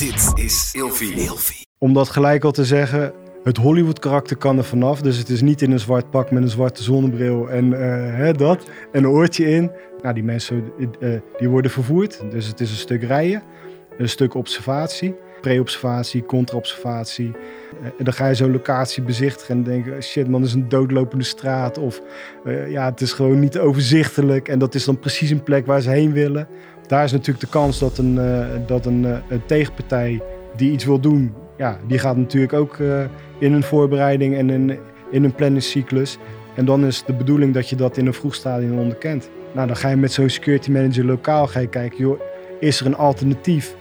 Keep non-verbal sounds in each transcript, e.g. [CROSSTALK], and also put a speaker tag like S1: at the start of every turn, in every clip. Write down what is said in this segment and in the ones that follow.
S1: Dit is Ilfie.
S2: Om dat gelijk al te zeggen, het Hollywood karakter kan er vanaf. Dus het is niet in een zwart pak met een zwarte zonnebril en eh, hè, dat. En een oortje in. Nou, die mensen eh, die worden vervoerd. Dus het is een stuk rijden, een stuk observatie. Pre-observatie, contra-observatie. Eh, en dan ga je zo'n locatie bezichtigen en denken... shit man, is een doodlopende straat. Of eh, ja, het is gewoon niet overzichtelijk. En dat is dan precies een plek waar ze heen willen. Daar is natuurlijk de kans dat een, eh, dat een, eh, een tegenpartij die iets wil doen... Ja, die gaat natuurlijk ook eh, in een voorbereiding en in, in een planningscyclus. En dan is de bedoeling dat je dat in een vroeg stadium onderkent. Nou, dan ga je met zo'n security manager lokaal ga je kijken... Joh, is er een alternatief?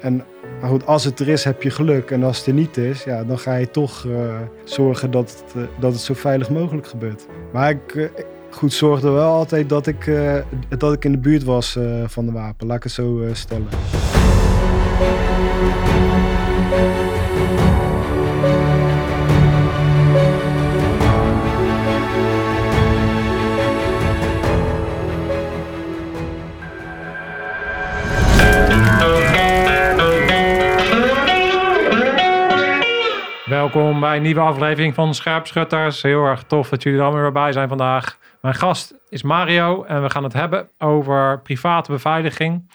S2: En goed, als het er is, heb je geluk. En als het er niet is, ja, dan ga je toch zorgen dat het, dat het zo veilig mogelijk gebeurt. Maar ik goed zorgde wel altijd dat ik, eh, dat ik in de buurt was eh, van de wapen. Laat ik het zo eh, stellen.
S3: Welkom bij een nieuwe aflevering van Scherpschutters. Heel erg tof dat jullie er allemaal weer bij zijn vandaag. Mijn gast is Mario en we gaan het hebben over private beveiliging.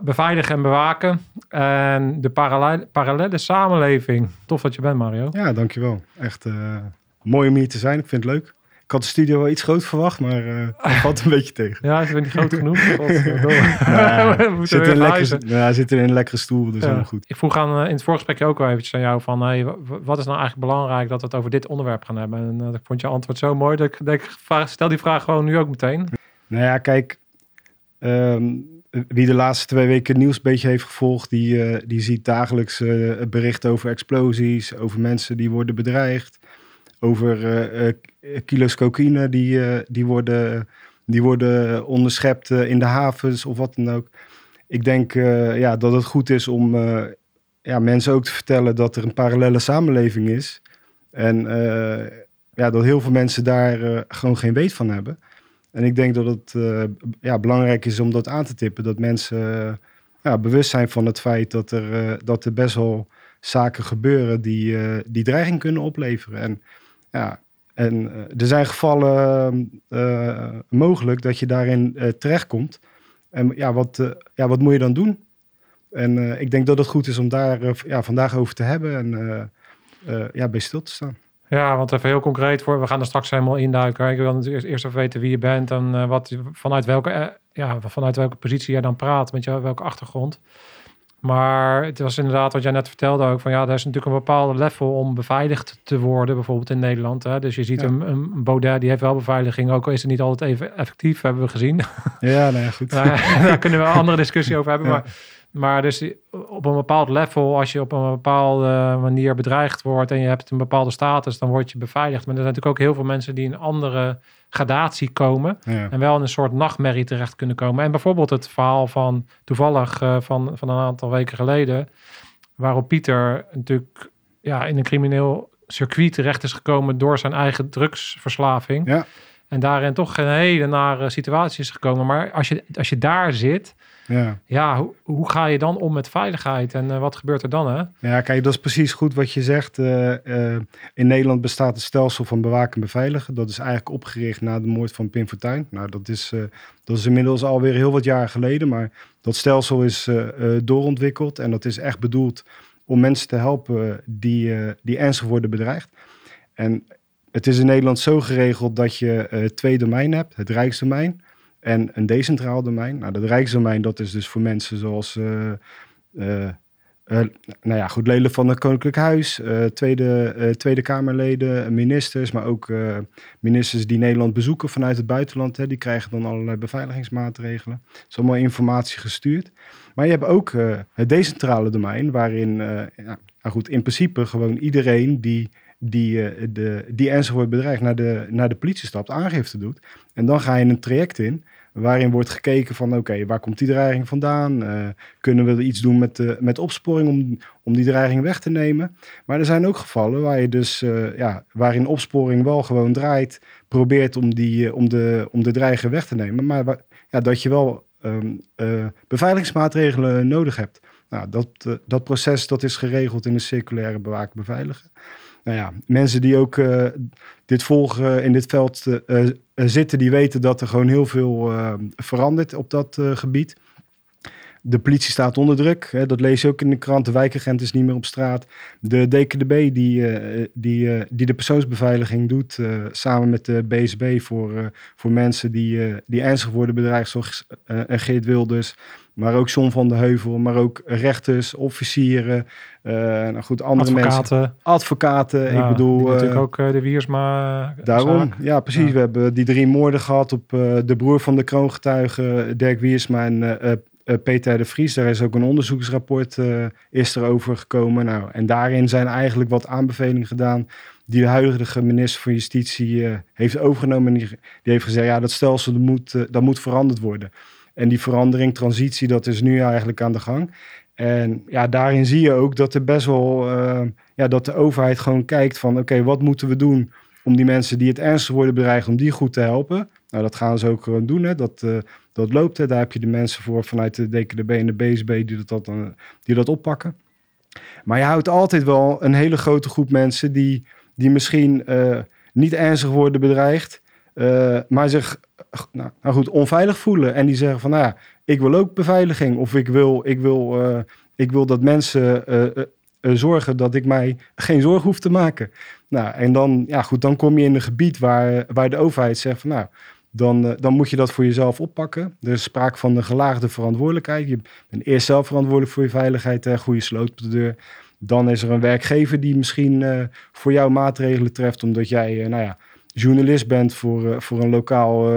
S3: Beveiligen en bewaken. En de parallel- parallele samenleving. Tof dat je bent, Mario.
S2: Ja, dankjewel. Echt eh, mooi om hier te zijn. Ik vind het leuk. Ik had de studio wel iets groot verwacht, maar eh het [LAUGHS] valt een beetje tegen.
S3: Ja, is het niet groot genoeg? Godverdomme.
S2: Ja, [LAUGHS] [LAUGHS]
S3: we moeten
S2: zit
S3: weer
S2: in lekkere, ja, zit in een lekkere stoel, dus
S3: Ja.
S2: helemaal goed.
S3: Ik vroeg aan, eh, in het voorgesprekje ook wel eventjes aan jou van... Hey, wa- wa- wat is nou eigenlijk belangrijk dat we het over dit onderwerp gaan hebben? En eh, ik vond je antwoord zo mooi dat ik denk, stel die vraag gewoon nu ook meteen.
S2: Nou ja, kijk, ehm, wie de laatste twee weken het nieuws een beetje heeft gevolgd, die, eh, die ziet dagelijks eh, berichten over explosies, over mensen die worden bedreigd, over eh, eh, kilo's cocaïne die, eh, die, worden, die worden onderschept in de havens of wat dan ook. Ik denk ja, dat het goed is om ja, mensen ook te vertellen dat er een parallele samenleving is. En ja, dat heel veel mensen daar gewoon geen weet van hebben. En ik denk dat het ja, belangrijk is om dat aan te tippen. Dat mensen ja, bewust zijn van het feit dat er, dat er best wel zaken gebeuren die, die dreiging kunnen opleveren. En, ja, en eh, er zijn gevallen eh, mogelijk dat je daarin eh, terechtkomt. En ja wat, eh, ja, wat moet je dan doen? En eh, ik denk dat het goed is om daar eh, ja, vandaag over te hebben en eh, eh, ja, bij stil te staan.
S3: Ja, want even heel concreet voor, we gaan er straks helemaal induiken. Ik wil natuurlijk eerst even weten wie je bent en eh, wat, vanuit, welke, eh, ja, vanuit welke positie jij dan praat, met jou, welke achtergrond. Maar het was inderdaad wat jij net vertelde ook, van ja, er is natuurlijk een bepaalde level om beveiligd te worden, bijvoorbeeld in Nederland. Hè? Dus je ziet
S2: Ja.
S3: een, een Baudet, die heeft wel beveiliging, ook al is het niet altijd even effectief, hebben we gezien.
S2: Ja, nou ja, goed. [LAUGHS]
S3: Daar kunnen we een andere discussie over hebben.
S2: Ja.
S3: Maar, maar dus op een bepaald level, als je op een bepaalde manier bedreigd wordt en je hebt een bepaalde status, dan word je beveiligd. Maar er zijn natuurlijk ook heel veel mensen die in een andere gradatie komen
S2: Ja.
S3: en wel in een soort nachtmerrie terecht kunnen komen. En bijvoorbeeld het verhaal van toevallig eh, van, van een aantal weken geleden, waarop Pieter natuurlijk ja, in een crimineel circuit terecht is gekomen door zijn eigen drugsverslaving.
S2: Ja.
S3: En daarin toch een hele nare situatie is gekomen. Maar als je, als je daar zit,
S2: Ja.
S3: ja, hoe, hoe ga je dan om met veiligheid? En eh, wat gebeurt er dan, hè?
S2: Ja, kijk, dat is precies goed wat je zegt. Eh, eh, in Nederland bestaat een stelsel van bewaken en beveiligen. Dat is eigenlijk opgericht na de moord van Pim Fortuyn. Nou, dat is, dat is inmiddels alweer heel wat jaar geleden. Maar dat stelsel is doorontwikkeld. En dat is echt bedoeld om mensen te helpen die, die ernstig worden bedreigd. En het is in Nederland zo geregeld dat je twee domeinen hebt. Het Rijksdomein en een decentraal domein. Nou, dat Rijksdomein, dat is dus voor mensen zoals... eh, eh, eh, nou ja, goed, leden van het Koninklijk Huis, tweede, Tweede Kamerleden, ministers, maar ook ministers die Nederland bezoeken vanuit het buitenland. Hè, die krijgen dan allerlei beveiligingsmaatregelen. Er is allemaal informatie gestuurd. Maar je hebt ook het decentrale domein, waarin, ja, nou goed, in principe gewoon iedereen die, die, de, die ernstig wordt bedreigd naar de, naar de politie stapt, aangifte doet. En dan ga je een traject in waarin wordt gekeken van oké, waar komt die dreiging vandaan? Eh, kunnen we iets doen met, met opsporing om, om die dreiging weg te nemen? Maar er zijn ook gevallen waar je dus, eh, ja, waarin opsporing wel gewoon draait, probeert om, die, eh, om, de, om de dreiging weg te nemen, maar ja, dat je wel eh, beveiligingsmaatregelen nodig hebt. Nou, dat, dat proces dat is geregeld in de circulaire bewaken beveiligen. Nou ja, mensen die ook eh, dit volgen in dit veld eh, eh, zitten, die weten dat er gewoon heel veel verandert op dat gebied. De politie staat onder druk. Hè, dat lees je ook in de krant. De wijkagent is niet meer op straat. De DKDB die, eh, die, eh, die de persoonsbeveiliging doet eh, samen met de BSB voor, voor mensen die, die ernstig worden bedreigd, zoals en Geert Wilders, maar ook John van de Heuvel, maar ook rechters, officieren, nou goed, andere mensen.
S3: Advocaten.
S2: Advocaten,
S3: Ja,
S2: ik bedoel...
S3: die natuurlijk ook de Wiersma
S2: Daarom,
S3: zaak.
S2: ja precies.
S3: Ja.
S2: We hebben die drie moorden gehad op de broer van de kroongetuige Dirk Wiersma en Peter de Vries. Daar is ook een onderzoeksrapport eh is er over gekomen. Nou, en daarin zijn eigenlijk wat aanbevelingen gedaan die de huidige minister van Justitie eh, heeft overgenomen. En die, heeft gezegd, ja, dat stelsel moet, eh, dat moet veranderd worden. En die verandering, transitie, dat is nu eigenlijk aan de gang. En ja, daarin zie je ook dat er best wel, eh, ja, dat de overheid gewoon kijkt van, oké, wat moeten we doen om die mensen die het ernstig worden bedreigd, om die goed te helpen. Nou, dat gaan ze ook gewoon doen. Hè. Dat, eh, dat loopt. Hè. Daar heb je de mensen voor vanuit de DKDB en de BSB die dat, dat, die dat oppakken. Maar je houdt altijd wel een hele grote groep mensen die, die misschien eh, niet ernstig worden bedreigd, eh, maar zich nou, nou goed, onveilig voelen. En die zeggen van, nou ja, ik wil ook beveiliging. Of ik wil, ik wil, eh, ik wil dat mensen zorgen dat ik mij geen zorgen hoef te maken. Nou, en dan, ja goed, dan kom je in een gebied waar, waar de overheid zegt van, nou, dan, eh, dan moet je dat voor jezelf oppakken. Er is sprake van een gelaagde verantwoordelijkheid. Je bent eerst zelf verantwoordelijk voor je veiligheid, hè, goede sloot op de deur. Dan is er een werkgever die misschien eh, voor jou maatregelen treft, omdat jij, eh, nou ja, journalist bent voor, voor, een lokaal,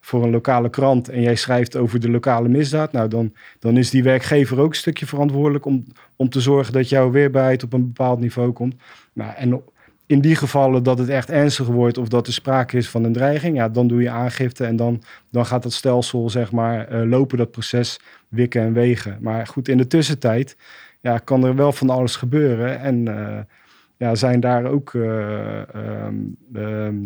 S2: voor een lokale krant en jij schrijft over de lokale misdaad. Nou, dan, dan is die werkgever ook een stukje verantwoordelijk om, om te zorgen dat jouw weerbaarheid op een bepaald niveau komt. Nou, en in die gevallen dat het echt ernstig wordt of dat er sprake is van een dreiging, ja, dan doe je aangifte en dan, dan gaat dat stelsel, zeg maar, eh, lopen dat proces wikken en wegen. Maar goed, in de tussentijd ja, kan er wel van alles gebeuren en eh, ja, zijn daar ook eh, ehm,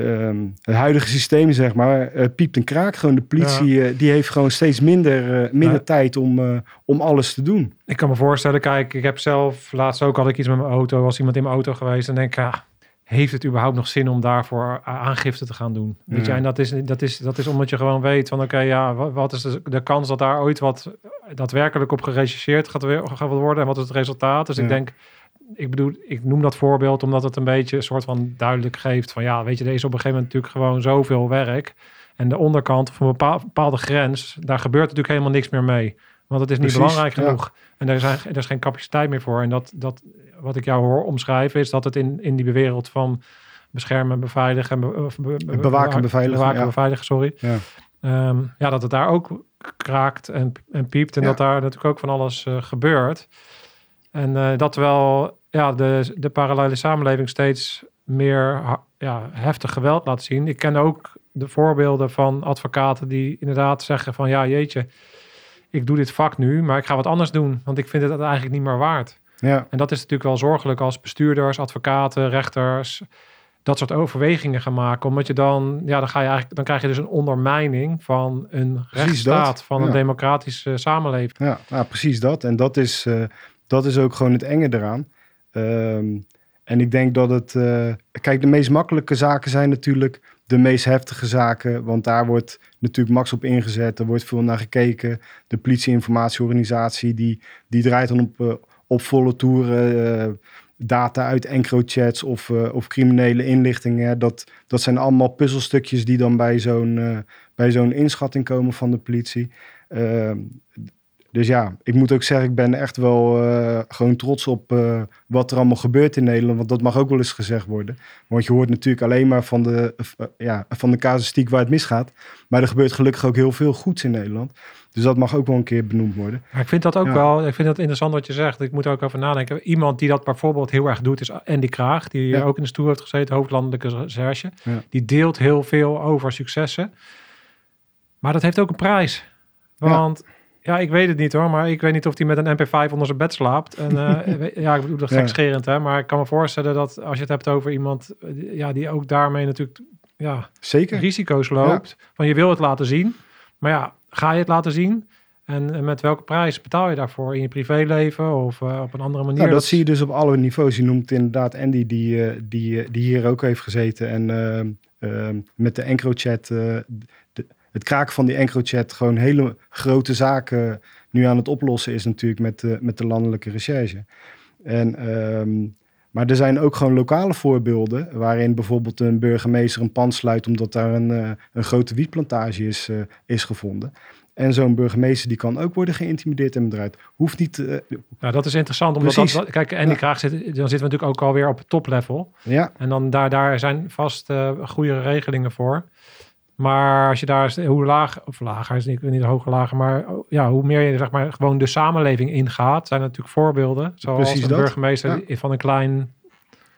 S2: ehm, het huidige systeem, zeg maar, eh, piept en kraakt. Gewoon de politie, eh, die heeft gewoon steeds minder, eh, minder
S3: Ja.
S2: tijd om, om alles te doen.
S3: Ik kan me voorstellen, kijk, ik heb zelf laatst ook had ik iets met mijn auto, was iemand in mijn auto geweest en denk ik, ja, heeft het überhaupt nog zin om daarvoor aangifte te gaan doen? Weet je,
S2: Ja.
S3: en dat is, dat, is, dat is omdat je gewoon weet van, oké, ja, wat, is de, de kans dat daar ooit wat daadwerkelijk op gerechercheerd gaat, weer, gaat worden en wat is het resultaat? Dus ik denk, ik bedoel, ik noem dat voorbeeld omdat het een beetje een soort van duidelijk geeft van, ja, weet je, er is op een gegeven moment natuurlijk gewoon zoveel werk. En de onderkant van een bepaal- bepaalde grens, daar gebeurt natuurlijk helemaal niks meer mee. Want het is niet
S2: Precies,
S3: belangrijk
S2: ja.
S3: genoeg. En er, zijn, er is geen capaciteit meer voor. En dat, dat, wat ik jou hoor omschrijven, is dat het in, in die wereld van beschermen, beveiligen, en be- of be- be-
S2: Bewaken en beveiligen,
S3: bewaken,
S2: ja.
S3: beveiligen, sorry.
S2: Ja.
S3: Ehm, ja, dat het daar ook kraakt en, en piept. En
S2: Ja.
S3: dat daar natuurlijk ook van alles eh, gebeurt. En eh, dat wel ja, de, de parallele samenleving steeds meer ja, heftig geweld laat zien. Ik ken ook de voorbeelden van advocaten die inderdaad zeggen van ja, jeetje, ik doe dit vak nu, maar ik ga wat anders doen, want ik vind het eigenlijk niet meer waard.
S2: Ja,
S3: En dat is natuurlijk wel zorgelijk als bestuurders, advocaten, rechters dat soort overwegingen gaan maken. Omdat je dan, ja, dan ga je eigenlijk, dan krijg je dus een ondermijning van een rechtsstaat, van een
S2: ja.
S3: democratische samenleving.
S2: ja nou, precies dat. En dat is, eh, dat is ook gewoon het enge eraan. Ehm, en ik denk dat het... eh, kijk, de meest makkelijke zaken zijn natuurlijk de meest heftige zaken. Want daar wordt natuurlijk max op ingezet. Er wordt veel naar gekeken. De politieinformatieorganisatie die, die draait dan op, eh, op volle toeren... eh, data uit encrochats of, of criminele inlichtingen. Dat, dat zijn allemaal puzzelstukjes die dan bij zo'n bij zo'n inschatting komen van de politie. Dus ja, ik moet ook zeggen, ik ben echt wel eh, gewoon trots op eh, wat er allemaal gebeurt in Nederland. Want dat mag ook wel eens gezegd worden. Want je hoort natuurlijk alleen maar van de, eh, ja, van de casuïstiek waar het misgaat. Maar er gebeurt gelukkig ook heel veel goeds in Nederland. Dus dat mag ook wel een keer benoemd worden.
S3: Maar ik vind dat ook
S2: Ja.
S3: wel, ik vind dat interessant wat je zegt. Ik moet er ook over nadenken. Iemand die dat bijvoorbeeld heel erg doet is Andy Kraag, die
S2: Ja.
S3: ook in de stoel heeft gezeten, hoofdlandelijke recherche.
S2: Ja.
S3: Die deelt heel veel over successen. Maar dat heeft ook een prijs. Want ja. Ik weet het niet hoor, maar ik weet niet of hij met een MP5 onder zijn bed slaapt. En eh, [LAUGHS] ja, ik bedoel dat
S2: Ja.
S3: gekscherend hè, maar ik kan me voorstellen dat als je het hebt over iemand eh, ja, die ook daarmee natuurlijk ja,
S2: Zeker.
S3: risico's loopt. Van je wil het laten zien, maar ja, ga je het laten zien? En, met welke prijs betaal je daarvoor? In je privéleven of eh, op een andere manier?
S2: Nou, dat, zie je dus op alle niveaus. Je noemt inderdaad Andy, die, die, die hier ook heeft gezeten. En met de EncroChat, het kraken van die EncroChat, gewoon hele grote zaken nu aan het oplossen is natuurlijk met, de met de landelijke recherche. En, ehm, maar er zijn ook gewoon lokale voorbeelden waarin bijvoorbeeld een burgemeester een pand sluit omdat daar een, eh, een grote wietplantage is, eh, is gevonden. En zo'n burgemeester die kan ook worden geïntimideerd en bedreigd. Hoeft niet, eh,
S3: Nou, dat is interessant. Omdat
S2: Precies.
S3: dat, kijk, en die
S2: Ja.
S3: kraag zit, dan zitten we natuurlijk ook alweer op het toplevel.
S2: ja,
S3: En dan daar, daar zijn vast goede regelingen voor. Maar als je daar, hoe laag, of lager is niet, niet hoger, lager, maar oh, ja, hoe meer je zeg maar gewoon de samenleving ingaat, zijn er natuurlijk voorbeelden. Zoals
S2: Precies
S3: een
S2: dat.
S3: burgemeester van een klein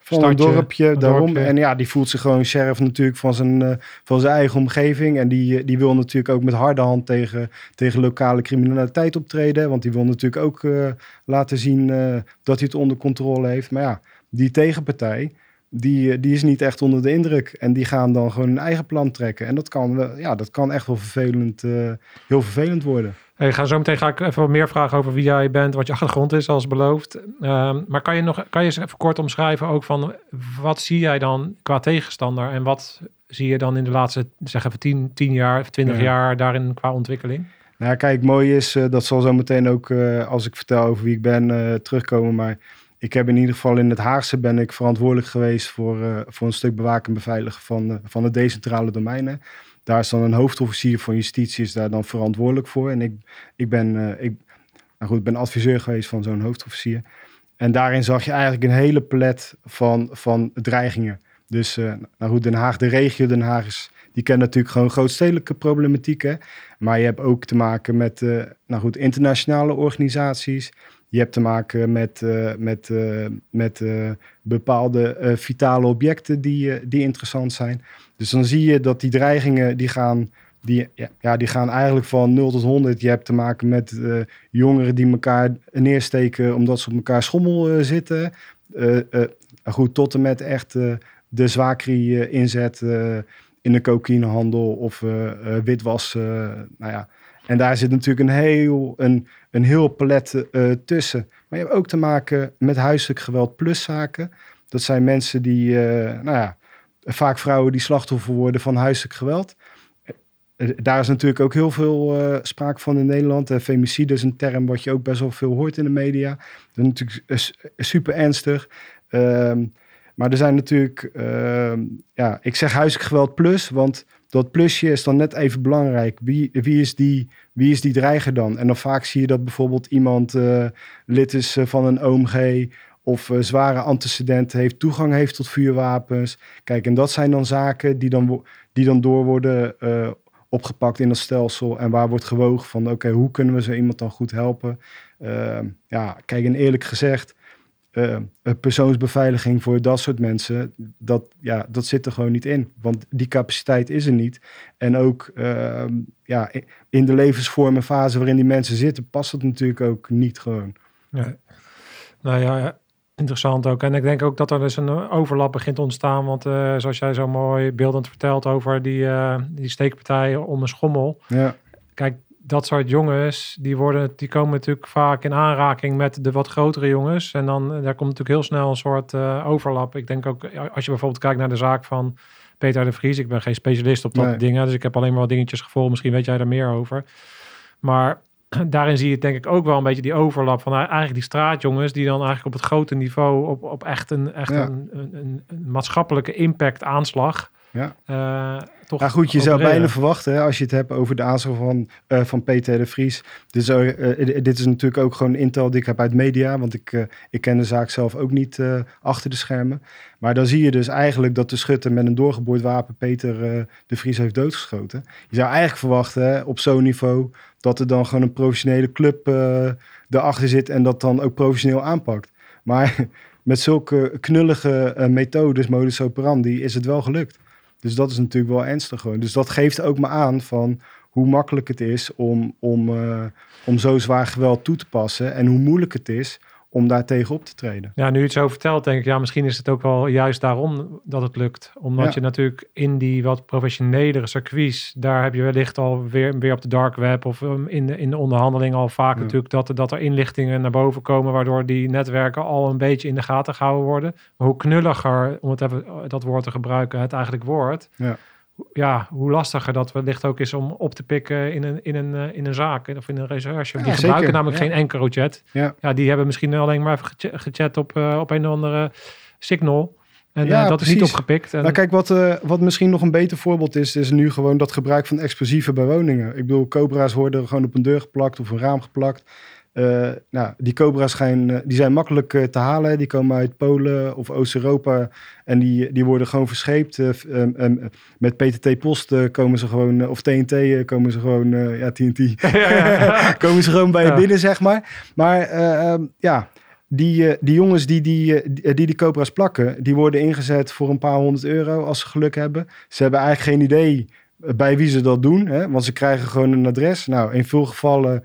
S2: van
S3: Stadje,
S2: een dorpje
S3: een
S2: daarom.
S3: dorpje.
S2: En ja, die voelt zich gewoon sheriff natuurlijk van zijn, eh, van zijn eigen omgeving. En die, die wil natuurlijk ook met harde hand tegen, tegen lokale criminaliteit optreden. Want die wil natuurlijk ook eh, laten zien eh, dat hij het onder controle heeft. Maar ja, die tegenpartij, die, eh, die is niet echt onder de indruk. En die gaan dan gewoon hun eigen plan trekken. En dat kan, wel- ja, dat kan echt wel vervelend, eh, heel vervelend worden.
S3: Hey, ga zo meteen ga ik even wat meer vragen over wie jij bent, wat je [LAUGHS] achtergrond is, als beloofd. Ehm, maar kan je nog, kan je eens even kort omschrijven ook van wat zie jij dan qua tegenstander en wat zie je dan in de laatste, zeg even 10, 10 jaar, of 20
S2: Ja.
S3: jaar daarin qua ontwikkeling?
S2: Nou, kijk, mooi is, eh, dat zal zo meteen ook, als ik vertel over wie ik ben, terugkomen. Maar ik heb in ieder geval in het Haagse ben ik verantwoordelijk geweest voor, eh, voor een stuk bewaken en beveiligen van, eh, van de decentrale domeinen. Daar is dan een hoofdofficier van justitie is daar dan verantwoordelijk voor. En ik, ik, ben, eh, ik nou goed, ben adviseur geweest van zo'n hoofdofficier. En daarin zag je eigenlijk een hele palet van, van dreigingen. Dus nou goed, Den Haag, de regio Den Haag is, die kent natuurlijk gewoon grootstedelijke problematieken. Maar je hebt ook te maken met nou goed, internationale organisaties. Je hebt te maken met, eh, met, eh, met eh, bepaalde vitale objecten die, die interessant zijn. Dus dan zie je dat die dreigingen die gaan, die, ja, die gaan eigenlijk van 0 tot 100. Je hebt te maken met jongeren die elkaar neersteken omdat ze op elkaar schommel zitten. Goed, tot en met echt de zwaakrie eh, inzet in de cocaïnehandel of witwas. nou ja. En daar zit natuurlijk een heel, een, een heel palet eh, tussen. Maar je hebt ook te maken met huiselijk geweld plus zaken. Dat zijn mensen die, eh, nou ja, vaak vrouwen die slachtoffer worden van huiselijk geweld. Eh, Daar is natuurlijk ook heel veel sprake van in Nederland. Femicide is een term wat je ook best wel veel hoort in de media. Dat is natuurlijk super ernstig. Ehm, maar er zijn natuurlijk, ehm, ja, ik zeg huiselijk geweld plus, want dat plusje is dan net even belangrijk. Wie, wie, is, die, wie is die dreiger dan? En dan vaak zie je dat bijvoorbeeld iemand eh, lid is eh, van een OMG of eh, zware antecedenten heeft, toegang heeft tot vuurwapens. Kijk, en dat zijn dan zaken die dan, die dan door worden opgepakt in dat stelsel en waar wordt gewogen van, oké, hoe kunnen we zo iemand dan goed helpen? Ehm, ja, kijk, en eerlijk gezegd, een persoonsbeveiliging voor dat soort mensen, dat, ja, dat zit er gewoon niet in. Want die capaciteit is er niet. En ook ehm, ja, in de levensvorm en fase waarin die mensen zitten, past het natuurlijk ook niet gewoon.
S3: Ja. Nou ja, interessant ook. En ik denk ook dat er dus een overlap begint te ontstaan. Want eh, zoals jij zo mooi beeldend vertelt over die, eh, die steekpartijen om een schommel.
S2: Ja,
S3: Kijk, dat soort jongens, die, worden, die komen natuurlijk vaak in aanraking met de wat grotere jongens. En dan eh, daar komt natuurlijk heel snel een soort eh, overlap. Ik denk ook, als je bijvoorbeeld kijkt naar de zaak van Peter de Vries. Ik ben geen specialist op dat
S2: Nee.
S3: dingen, dus ik heb alleen maar wat dingetjes gevolgd. Misschien weet jij daar meer over. Maar [CLEARS THROAT] daarin zie je denk ik ook wel een beetje die overlap van eigenlijk die straatjongens die dan eigenlijk op het grote niveau op, op echt een, echt
S2: Ja.
S3: een, een, een maatschappelijke impact aanslag.
S2: Ja.
S3: eh, toch
S2: Ja, goed, je zou bijna verwachten, hè, als je het hebt over de aanslag van, eh, van Peter de Vries. Dit is, eh, dit is natuurlijk ook gewoon intel die ik heb uit media, want ik, ik ken de zaak zelf ook niet achter de schermen. Maar dan zie je dus eigenlijk dat de schutter met een doorgeboord wapen Peter de Vries heeft doodgeschoten. Je zou eigenlijk verwachten, hè, op zo'n niveau, dat er dan gewoon een professionele club erachter zit en dat dan ook professioneel aanpakt. Maar [LAUGHS] met zulke knullige methodes, modus operandi, is het wel gelukt. Dus dat is natuurlijk wel ernstig gewoon. Dus dat geeft ook me aan van hoe makkelijk het is om, om, eh, om zo zwaar geweld toe te passen. En hoe moeilijk het is om daar tegen op te treden.
S3: Ja, nu je het zo vertelt, denk ik, ja, misschien is het ook wel juist daarom dat het lukt. Omdat
S2: Ja.
S3: je natuurlijk in die wat professionelere circuits, daar heb je wellicht al weer, weer op de dark web of um, in, de, in de onderhandeling al vaak
S2: Ja.
S3: natuurlijk dat, er- dat er inlichtingen naar boven komen, waardoor die netwerken al een beetje in de gaten gehouden worden. Maar hoe knulliger, om het even uh, dat woord te gebruiken, het eigenlijk wordt,
S2: Ja.
S3: Ja, hoe lastiger dat wellicht ook is om op te pikken in een, in een, eh, in een zaak of in een recherche.
S2: Ja,
S3: die
S2: zeker.
S3: gebruiken namelijk
S2: Ja.
S3: geen EncroChat.
S2: Ja.
S3: Ja, die hebben misschien alleen maar even gecha- gechat op, eh, op een of andere signal. En
S2: Ja,
S3: eh, dat is niet opgepikt. En,
S2: Nou, kijk, wat, wat misschien nog een beter voorbeeld is, is nu gewoon dat gebruik van explosieven bij woningen. Ik bedoel, cobra's worden gewoon op een deur geplakt of een raam geplakt. Eh, nou, die cobra's zijn, eh, die zijn makkelijk eh, te halen. Die komen uit Polen of Oost-Europa en die, die worden gewoon verscheept. Eh, em, em, met PTT Post eh, komen ze gewoon, of TNT komen ze gewoon, ja, TNT, [LAUGHS] [LAUGHS] komen ze gewoon bij je binnen, zeg maar. Maar eh, ehm, ja, die, die jongens die die, die, die cobra's plakken, die worden ingezet voor een paar honderd euro als ze geluk hebben. Ze hebben eigenlijk geen idee bij wie ze dat doen, hè, want ze krijgen gewoon een adres. Nou, in veel gevallen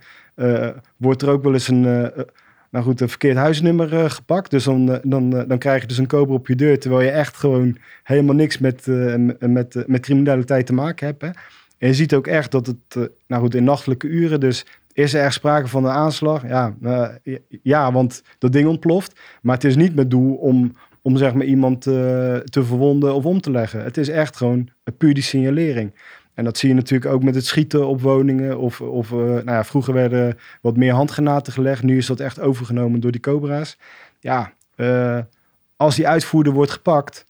S2: wordt er ook wel eens een, eh, eh, nou goed, een verkeerd huisnummer eh, gepakt. Dus dan, eh, dan, eh, dan krijg je dus een cobra op je deur, terwijl je echt gewoon helemaal niks met, eh, met, eh, met criminaliteit te maken hebt. Hè. En je ziet ook echt dat het, eh, nou goed, in nachtelijke uren, dus is er echt sprake van een aanslag? Ja, eh, ja, want dat ding ontploft. Maar het is niet met doel om, om zeg maar iemand eh, te verwonden of om te leggen. Het is echt gewoon puur die signalering. En dat zie je natuurlijk ook met het schieten op woningen. Of, of eh, nou ja, vroeger werden wat meer handgranaten gelegd. Nu is dat echt overgenomen door die cobra's. Ja, eh, als die uitvoerder wordt gepakt,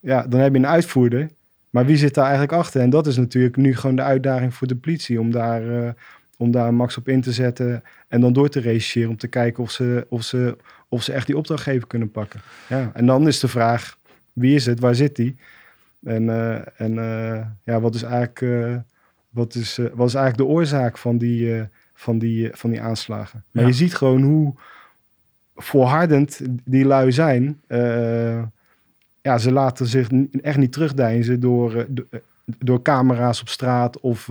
S2: ja, dan heb je een uitvoerder. Maar wie zit daar eigenlijk achter? En dat is natuurlijk nu gewoon de uitdaging voor de politie om daar, eh, om daar max op in te zetten en dan door te rechercheren om te kijken of ze, of ze, of ze echt die opdrachtgever kunnen pakken. Ja, en dan is de vraag, wie is het? Waar zit die? En, eh, en eh, ja, wat is eigenlijk, eh, wat is, wat is eigenlijk de oorzaak van die, van die, van die aanslagen? Maar
S3: Ja.
S2: je ziet gewoon hoe volhardend die lui zijn. Ja, ze laten zich echt niet terugdeinzen door, do- door camera's op straat of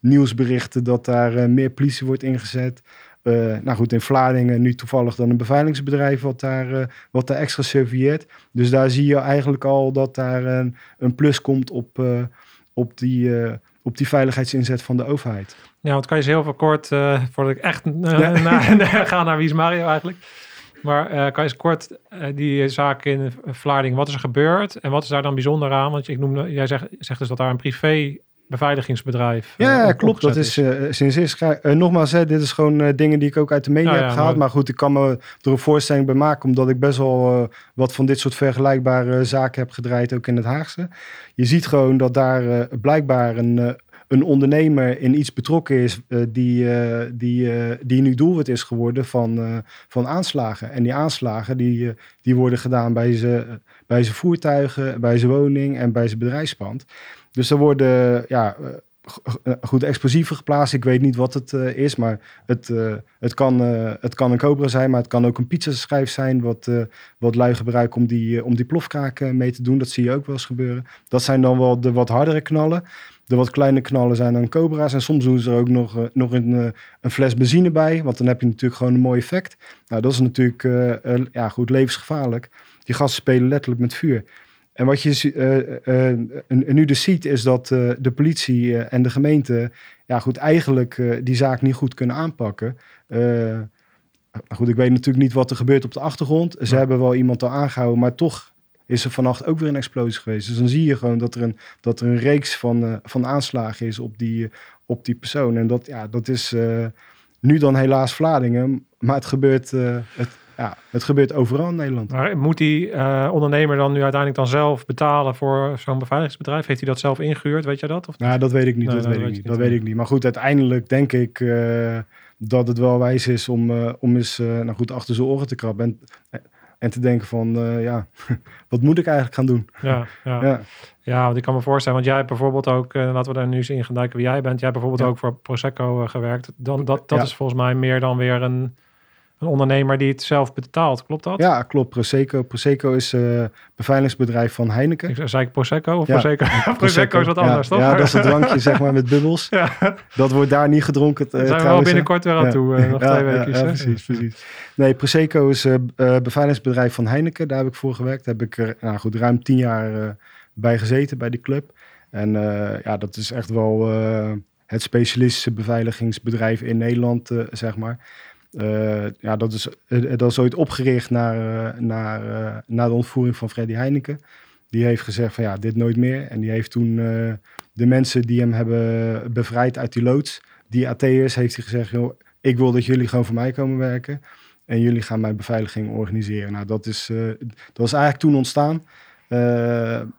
S2: nieuwsberichten dat daar meer politie wordt ingezet. Eh, nou goed, in Vlaardingen nu toevallig dan een beveiligingsbedrijf wat daar, eh, wat daar extra surveilleert. Dus daar zie je eigenlijk al dat daar een, een plus komt op, eh, op, die, op die veiligheidsinzet van de overheid.
S3: Ja, want kan je eens heel veel kort, voordat ik echt
S2: Ja. [LAUGHS]
S3: ga naar Wie is Mario eigenlijk. Maar kan je eens kort die zaak in Vlaardingen, wat is er gebeurd en wat is daar dan bijzonder aan? Want ik noemde, jij zegt, zegt dus dat daar een privé beveiligingsbedrijf eh,
S2: Ja,
S3: op-
S2: klopt. Dat is eh, sinds is. eh, nogmaals, hè, dit is gewoon eh, dingen die ik ook uit de media
S3: ja,
S2: heb gehaald.
S3: maar-
S2: Maar goed, ik kan me er een voorstelling bij maken, omdat ik best wel eh, wat van dit soort vergelijkbare zaken heb gedraaid, ook in het Haagse. Je ziet gewoon dat daar eh, blijkbaar een, eh, een ondernemer in iets betrokken is eh, die, eh, die, eh, die nu doelwit is geworden van, eh, van aanslagen. En die aanslagen die, eh, die worden gedaan bij zijn bij zijn voertuigen, bij zijn woning en bij zijn bedrijfspand. Dus er worden ja, eh, g- goed explosieven geplaatst. Ik weet niet wat het eh, is, maar het, eh, het, kan, eh, het kan een cobra zijn, maar het kan ook een pizzaschijf zijn, wat, eh, wat lui gebruiken om die, eh, om die plofkraken mee te doen. Dat zie je ook wel eens gebeuren. Dat zijn dan wel de wat hardere knallen. De wat kleine knallen zijn dan cobra's. En soms doen ze er ook nog, eh, nog een, eh, een fles benzine bij, want dan heb je natuurlijk gewoon een mooi effect. Nou, dat is natuurlijk eh, eh, ja, goed levensgevaarlijk. Die gasten spelen letterlijk met vuur. En wat je eh, eh, eh, nu dus ziet, is dat de politie en de gemeente ja, goed, eigenlijk die zaak niet goed kunnen aanpakken. Goed, ik weet natuurlijk niet wat er gebeurt op de achtergrond. Ze
S3: Ja.
S2: hebben wel iemand al aangehouden, maar toch is er vannacht ook weer een explosie geweest. Dus dan zie je gewoon dat er een, dat er een reeks van, van aanslagen is op die, op die persoon. En dat, ja, dat is nu dan helaas Vlaardingen, maar het gebeurt, het, ja, het gebeurt overal in Nederland.
S3: Maar moet die eh, ondernemer dan nu uiteindelijk dan zelf betalen voor zo'n beveiligingsbedrijf? Heeft hij dat zelf ingehuurd? Weet je dat? Of
S2: Nou, dat weet ik niet.
S3: Nee,
S2: dat
S3: dat
S2: weet ik niet. Dat weet ik niet. Maar goed, uiteindelijk denk ik eh, dat het wel wijs is om, eh, om eens nou goed, achter zijn oren te krabben. En, en te denken van, ja, [LAUGHS] wat moet ik eigenlijk gaan doen?
S3: ja, ja.
S2: Ja,
S3: Ja, want ik kan me voorstellen, want jij hebt bijvoorbeeld ook, laten we daar nu eens in gaan duiken wie jij bent. Jij hebt bijvoorbeeld
S2: Ja.
S3: ook voor Prosecco gewerkt. Dan, dat dat
S2: Ja.
S3: is volgens mij meer dan weer een, een ondernemer die het zelf betaalt. Klopt dat?
S2: Ja, klopt. Prosecco. Prosecco is uh, beveiligingsbedrijf van Heineken.
S3: Ik zei ik Prosecco of ja. Prosecco? [LAUGHS] Prosecco is wat anders,
S2: ja.
S3: toch?
S2: Ja, dat is het drankje zeg maar met bubbels. [LAUGHS] Ja. Dat wordt daar niet gedronken. Uh,
S3: zijn we wel binnenkort weer aan toe. Uh, nog twee weken.
S2: Ja, precies, precies. Nee, Prosecco is beveiligingsbedrijf van Heineken. Daar heb ik voor gewerkt. Daar heb ik er nou goed, ruim tien jaar bij gezeten bij die club. En ja, dat is echt wel het specialistische beveiligingsbedrijf in Nederland, zeg maar. Uh, ja, dat is, uh, dat is ooit opgericht naar, naar, na de ontvoering van Freddy Heineken. Die heeft gezegd van ja, dit nooit meer. En die heeft toen de mensen die hem hebben bevrijd uit die loods, die AT'ers, heeft hij gezegd, joh, ik wil dat jullie gewoon voor mij komen werken. En jullie gaan mijn beveiliging organiseren. Nou, dat is, dat is eigenlijk toen ontstaan.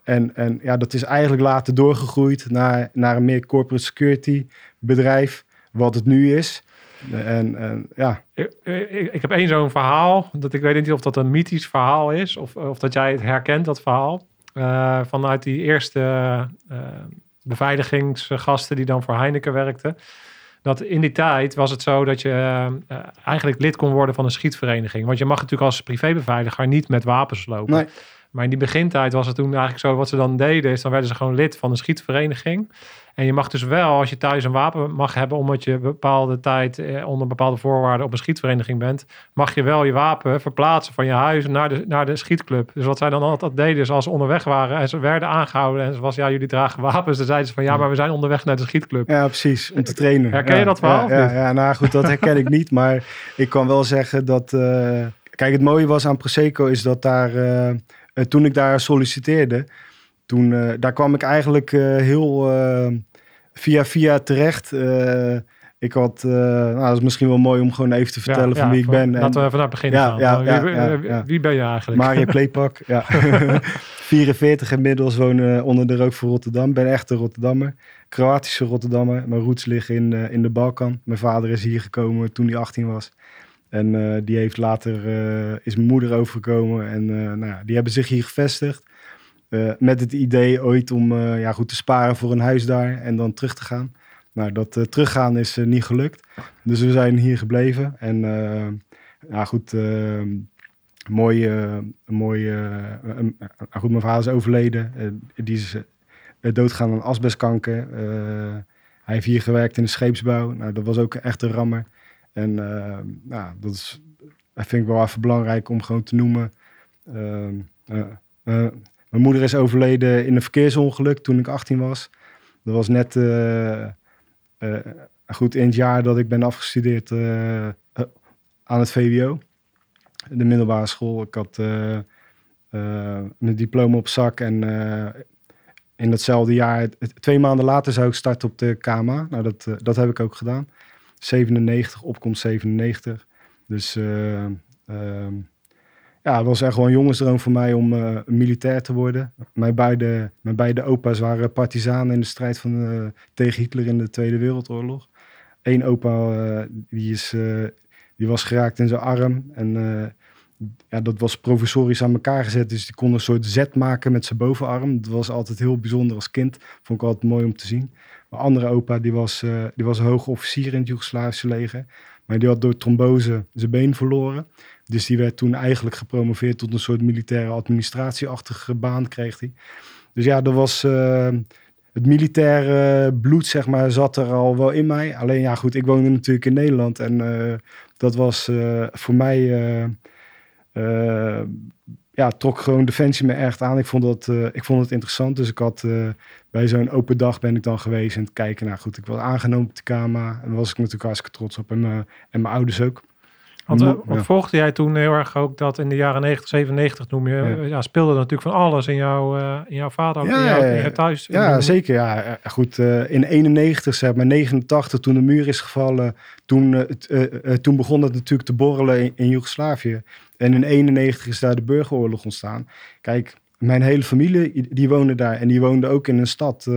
S2: en, en ja, dat is eigenlijk later doorgegroeid naar, naar een meer corporate security bedrijf, wat het nu is. En, en ja.
S3: Ik, ik, ik heb één zo'n verhaal. Dat ik weet niet of dat een mythisch verhaal is. Of, of dat jij het herkent, dat verhaal. Uh, vanuit die eerste uh, beveiligingsgasten die dan voor Heineken werkten. Dat in die tijd was het zo dat je uh, eigenlijk lid kon worden van een schietvereniging. Want je mag natuurlijk als privébeveiliger niet met wapens lopen.
S2: Nee.
S3: Maar in die begintijd was het toen eigenlijk zo, wat ze dan deden, is dan werden ze gewoon lid van een schietvereniging. En je mag dus wel, als je thuis een wapen mag hebben, omdat je bepaalde tijd eh, onder bepaalde voorwaarden op een schietvereniging bent, mag je wel je wapen verplaatsen van je huis naar de, naar de schietclub. Dus wat zij dan altijd deden, is als ze onderweg waren en ze werden aangehouden en ze was, ja, jullie dragen wapens, dan zeiden ze van, ja, maar we zijn onderweg naar de schietclub.
S2: Ja, precies, om te trainen.
S3: Herken
S2: ja,
S3: je dat verhaal?
S2: Ja, ja, ja, nou goed, dat herken ik niet, maar ik kan wel zeggen dat, uh, kijk, het mooie was aan Prosecco is dat daar, uh, toen ik daar solliciteerde, toen, uh, daar kwam ik eigenlijk heel via via terecht. Ik had, nou, dat is misschien wel mooi om gewoon even te vertellen ja, van wie ik ben.
S3: Laten we vanaf beginnen
S2: ja,
S3: gaan.
S2: Ja,
S3: wie, ben je eigenlijk?
S2: Mario [LAUGHS] Playpak, ja. [LAUGHS] 44 inmiddels, wonen onder de rook voor Rotterdam. Ben echt een Rotterdammer. Kroatische Rotterdammer. Mijn roots liggen in, in de Balkan. Mijn vader is hier gekomen toen hij 18 was. En uh, die heeft later, is mijn moeder overgekomen. En nou ja, die hebben zich hier gevestigd. Met het idee ooit om ja, goed te sparen voor een huis daar en dan terug te gaan. Nou, dat teruggaan is niet gelukt. Dus we zijn hier gebleven. En ja, goed, mooi, mooi goed, mijn vader is overleden. die is doodgaan aan asbestkanker. hij heeft hier gewerkt in de scheepsbouw. Nou, dat was ook echt een rammer. En nou, dat, is, vind ik wel even belangrijk om gewoon te noemen. Mijn moeder is overleden in een verkeersongeluk toen ik 18 was. Dat was net goed in het jaar dat ik ben afgestudeerd aan het VWO. De middelbare school. Ik had mijn diploma op zak en in datzelfde jaar, twee maanden later zou ik starten op de KMA. Nou, dat, dat heb ik ook gedaan. 97, opkomst 97. Dus ehm, ja, het was echt wel een jongensdroom voor mij om uh, militair te worden. Mijn beide, mijn beide opa's waren partizanen in de strijd van, uh, tegen Hitler in de Tweede Wereldoorlog. Eén opa die, is, die was geraakt in zijn arm en ja, dat was provisorisch aan elkaar gezet. Dus die kon een soort zet maken met zijn bovenarm. Dat was altijd heel bijzonder als kind. Vond ik altijd mooi om te zien. Mijn andere opa die was, die was hoge officier in het Joegoslavische leger. Maar die had door trombose zijn been verloren. Dus die werd toen eigenlijk gepromoveerd tot een soort militaire administratieachtige baan, kreeg hij. Dus ja, dat was uh, het militaire bloed, zeg maar, zat er al wel in mij. Alleen ja, goed, ik woonde natuurlijk in Nederland en uh, dat was uh, voor mij, ja, trok gewoon Defensie me echt aan. Ik vond, dat, ik vond het interessant, dus ik had bij zo'n open dag ben ik dan geweest en kijken. Nou goed, ik was aangenomen op de KMA en was ik natuurlijk hartstikke trots op en, en mijn ouders ook.
S3: Want ja. volgde jij toen heel erg ook dat in de jaren 90, 97 noem je, ja. ja speelde natuurlijk van alles in, jou, uh, in jouw vader, ja, in, jouw thuis?
S2: Ja, zeker. Ja, goed. Uh, in 91, zeg maar, 89, toen de muur is gevallen, toen, toen begon het natuurlijk te borrelen in, in Joegoslavië. En in 91 is daar de burgeroorlog ontstaan. Kijk, mijn hele familie, die woonde daar. En die woonde ook in een stad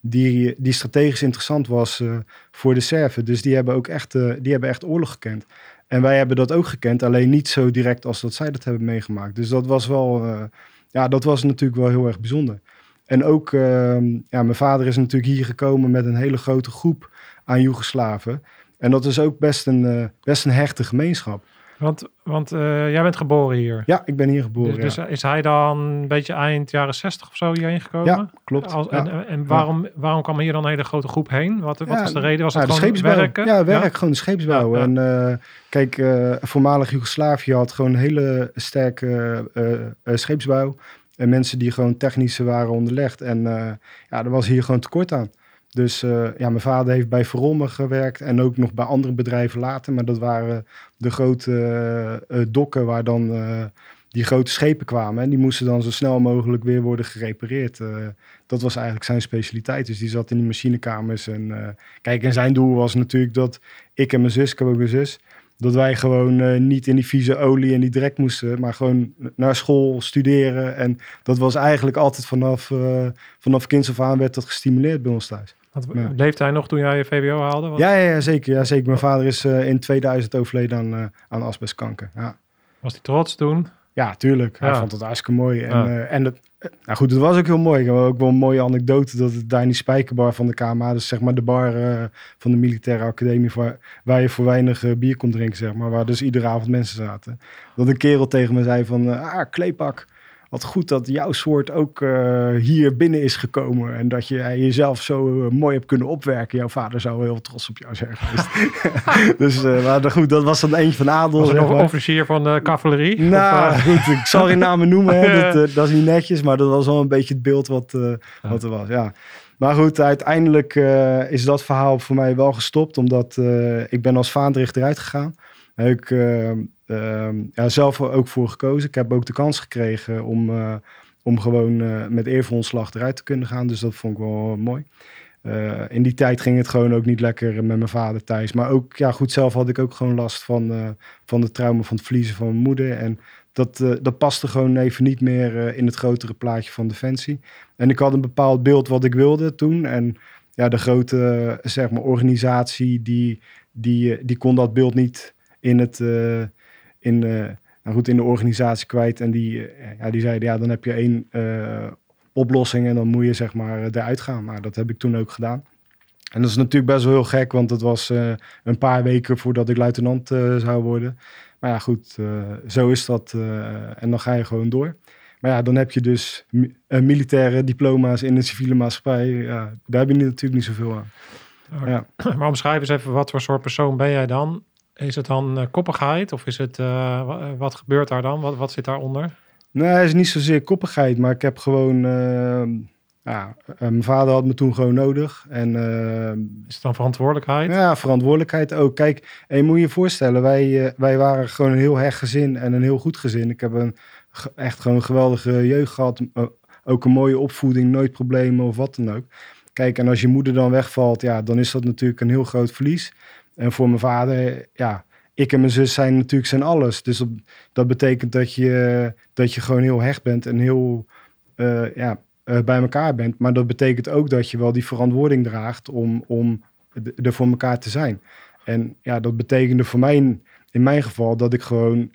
S2: die, die strategisch interessant was voor de Serven. Dus die hebben ook echt, die hebben echt oorlog gekend. En wij hebben dat ook gekend, alleen niet zo direct als dat zij dat hebben meegemaakt. Dus dat was wel, uh, ja, dat was natuurlijk wel heel erg bijzonder. En ook, uh, ja, mijn vader is natuurlijk hier gekomen met een hele grote groep aan Joegoslaven. En dat is ook best een, uh, best een hechte gemeenschap.
S3: Want, want eh, jij bent geboren hier.
S2: Ja, ik ben hier geboren.
S3: Dus,
S2: ja.
S3: dus is hij dan een beetje eind jaren 60 of zo hierheen gekomen?
S2: Ja, klopt.
S3: Als,
S2: Ja.
S3: En, en waarom, waarom kwam hier dan een hele grote groep heen? Wat, wat was de reden? Was het gewoon werken?
S2: Ja, werk, gewoon de scheepsbouw. En eh, kijk, eh, voormalig Joegoslavië had gewoon een hele sterke eh, eh, scheepsbouw. En mensen die gewoon technisch waren onderlegd. En eh, ja, er was hier gewoon tekort aan. Dus eh, ja, mijn vader heeft bij Verolmen gewerkt en ook nog bij andere bedrijven later. Maar dat waren de grote eh, eh, dokken waar dan die grote schepen kwamen. En die moesten dan zo snel mogelijk weer worden gerepareerd. Dat was eigenlijk zijn specialiteit. Dus die zat in die machinekamers. En kijk, en zijn doel was natuurlijk dat ik en mijn zus, ik ook zus, dat wij gewoon eh, niet in die vieze olie en die drek moesten, maar gewoon naar school studeren. En dat was eigenlijk altijd vanaf, eh vanaf kinds af aan werd dat gestimuleerd bij ons thuis. Ja.
S3: Leefde hij nog toen jij je VWO haalde?
S2: Ja, ja, ja, zeker, ja, zeker. Mijn vader is eh, in 2000 overleden aan, aan asbestkanker. Ja.
S3: Was hij trots toen?
S2: Ja, tuurlijk. Hij vond het hartstikke mooi. En, en het, eh, nou goed, het was ook heel mooi. Ik heb ook wel een mooie anekdote dat het daar in die spijkerbar van de KMA, dus zeg maar de bar eh, van de militaire academie, waar, waar je voor weinig eh, bier kon drinken, zeg maar, waar dus iedere avond mensen zaten. Dat een kerel tegen me zei van, eh, ah, kleepak, wat goed dat jouw soort ook eh, hier binnen is gekomen en dat je jezelf zo eh, mooi hebt kunnen opwerken. Jouw vader zou heel trots op jou zijn geweest. [LAUGHS] dus eh, maar goed, dat was dan eentje van adel.
S3: Was nog officier van de cavalerie?
S2: Nou,
S3: Of,
S2: goed, ik zal geen namen noemen. Hè. [LAUGHS] Dat, dat is niet netjes, maar dat was wel een beetje het beeld wat, wat er was. Ja. Maar goed, uiteindelijk is dat verhaal voor mij wel gestopt, omdat ik ben als vaandrig eruit gegaan. Daar heb ik ja, zelf ook voor gekozen. Ik heb ook de kans gekregen om, eh, om gewoon eh, met eervol ontslag eruit te kunnen gaan. Dus dat vond ik wel mooi. Eh, in die tijd ging het gewoon ook niet lekker met mijn vader thuis. Maar ook, ja goed, zelf had ik ook gewoon last van, van de trauma van het verliezen van mijn moeder. En dat, dat paste gewoon even niet meer in het grotere plaatje van Defensie. En ik had een bepaald beeld wat ik wilde toen. En ja, de grote zeg maar, organisatie die, die, die kon dat beeld niet in, het, in, nou goed, in de organisatie kwijt. En die, eh, ja, die zeiden, ja, dan heb je één eh, oplossing en dan moet je zeg maar eruit gaan. Nou, dat heb ik toen ook gedaan. En dat is natuurlijk best wel heel gek, want het was eh, een paar weken voordat ik luitenant zou worden. Maar ja, goed, zo is dat. en dan ga je gewoon door. Maar ja, dan heb je dus mi- militaire diploma's in een civiele maatschappij. Ja, daar heb je natuurlijk niet zoveel aan. Ja.
S3: Maar omschrijf eens even, wat voor soort persoon ben jij dan? Is het dan eh, koppigheid of is het, eh, wa- wat, gebeurt daar dan? Wat, wat zit daaronder?
S2: Nee, het is niet zozeer koppigheid, maar ik heb gewoon... eh, ja, eh, mijn vader had me toen gewoon nodig. En eh,
S3: Is het dan verantwoordelijkheid?
S2: Ja, verantwoordelijkheid ook. Kijk, en je moet je voorstellen, wij, eh, wij waren gewoon een heel hecht gezin en een heel goed gezin. Ik heb een, echt gewoon een geweldige jeugd gehad. eh, ook een mooie opvoeding, nooit problemen of wat dan ook. Kijk, en als je moeder dan wegvalt, ja, dan is dat natuurlijk een heel groot verlies. En voor mijn vader, ja, ik en mijn zus zijn natuurlijk zijn alles. Dus dat, dat betekent dat je, dat je gewoon heel hecht bent en heel eh, ja, eh, bij elkaar bent. Maar dat betekent ook dat je wel die verantwoording draagt om, om er voor elkaar te zijn. En ja, dat betekende voor mij in, in mijn geval dat ik gewoon,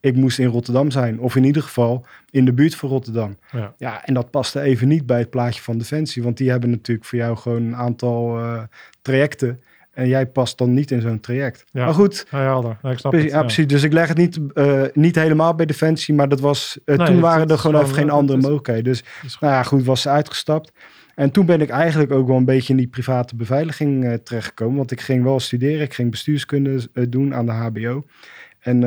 S2: ik moest in Rotterdam zijn. Of in ieder geval in de buurt van Rotterdam.
S3: Ja.
S2: Ja, en dat paste even niet bij het plaatje van Defensie. Want die hebben natuurlijk voor jou gewoon een aantal eh, trajecten. En jij past dan niet in zo'n traject.
S3: Ja.
S2: Maar goed,
S3: Ja. Ja, ik snap
S2: precies,
S3: het.
S2: precies. Dus ik leg het niet, eh, niet helemaal bij Defensie. Maar dat was, eh,
S3: Nee,
S2: toen waren er gewoon
S3: gewoon,
S2: geen andere mogelijkheden. Dus nou ja, goed, was ze uitgestapt. En toen ben ik eigenlijk ook wel een beetje in die private beveiliging eh, terechtgekomen. Want ik ging wel studeren. Ik ging bestuurskunde doen aan de HBO. En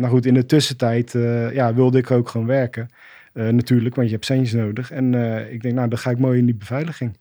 S2: nou goed, in de tussentijd ja, wilde ik ook gewoon werken. Natuurlijk, want je hebt centjes nodig. En ik denk, nou, dan ga ik mooi in die beveiliging.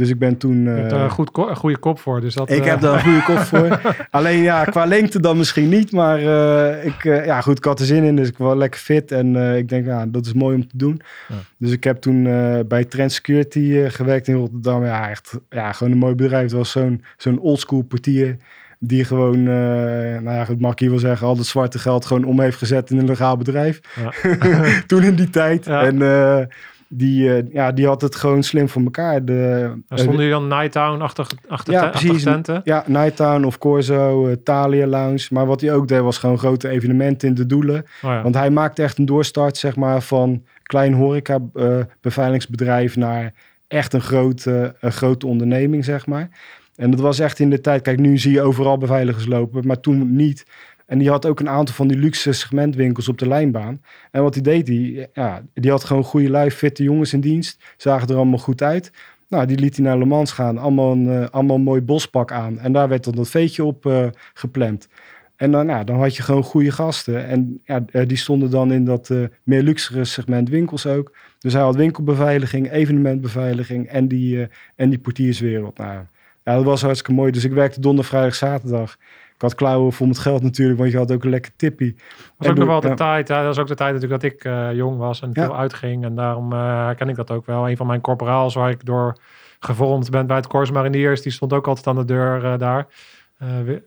S2: Dus ik ben toen...
S3: Je hebt
S2: eh,
S3: een, goed, een goede kop voor. Dus dat,
S2: ik
S3: eh,
S2: heb daar een goede kop voor. [LAUGHS] Alleen ja, qua lengte dan misschien niet. Maar eh, ik, eh, ja, goed, ik had er zin in. Dus ik was lekker fit. En eh, ik denk, ja, dat is mooi om te doen.
S3: Ja.
S2: Dus ik heb toen eh, bij Trend Security eh, gewerkt in Rotterdam. Ja, echt ja, gewoon een mooi bedrijf. Het was zo'n zo'n oldschool portier. Die gewoon, eh, nou ja, goed, mag ik hier wel zeggen, al het zwarte geld gewoon om heeft gezet in een legaal bedrijf.
S3: Ja. [LAUGHS]
S2: toen in die tijd.
S3: Ja.
S2: En eh, die, eh, ja, die had het gewoon slim voor elkaar. De,
S3: Daar stonden jullie dan Nighttown achter, achter,
S2: Ja,
S3: te- achter
S2: precies.
S3: tenten?
S2: ja, Nighttown of Corso, eh, Thalia Lounge. Maar wat hij ook deed was gewoon grote evenementen in de doelen.
S3: Oh ja.
S2: Want hij maakte echt een doorstart zeg maar, van klein horeca eh, beveiligingsbedrijf naar echt een grote, een grote onderneming, zeg maar. En dat was echt in de tijd, kijk nu zie je overal beveiligers lopen, maar toen niet. En die had ook een aantal van die luxe segmentwinkels op de lijnbaan. En wat hij deed, die, ja, die had gewoon goede lui, fitte jongens in dienst. Zagen er allemaal goed uit. Nou, die liet hij naar Le Mans gaan. Allemaal een, eh, allemaal mooi bospak aan. En daar werd dan dat veetje op eh, gepland. En dan, nou, dan had je gewoon goede gasten. En ja, eh, die stonden dan in dat meer luxere segment winkels ook. Dus hij had winkelbeveiliging, evenementbeveiliging en die, en die portierswereld. Nou, dat was hartstikke mooi. Dus ik werkte donderdag, vrijdag, zaterdag. Ik had klauwen voor het geld natuurlijk, want je had ook een lekker tippie.
S3: Dat was
S2: En
S3: ook nog wel de tijd. Hè? Dat was ook de tijd natuurlijk dat ik eh, jong was en
S2: Ja.
S3: veel uitging. En daarom eh herken ik dat ook wel. Een van mijn corporaals waar ik door gevormd ben bij het Corps Mariniers, die stond ook altijd aan de deur eh, daar.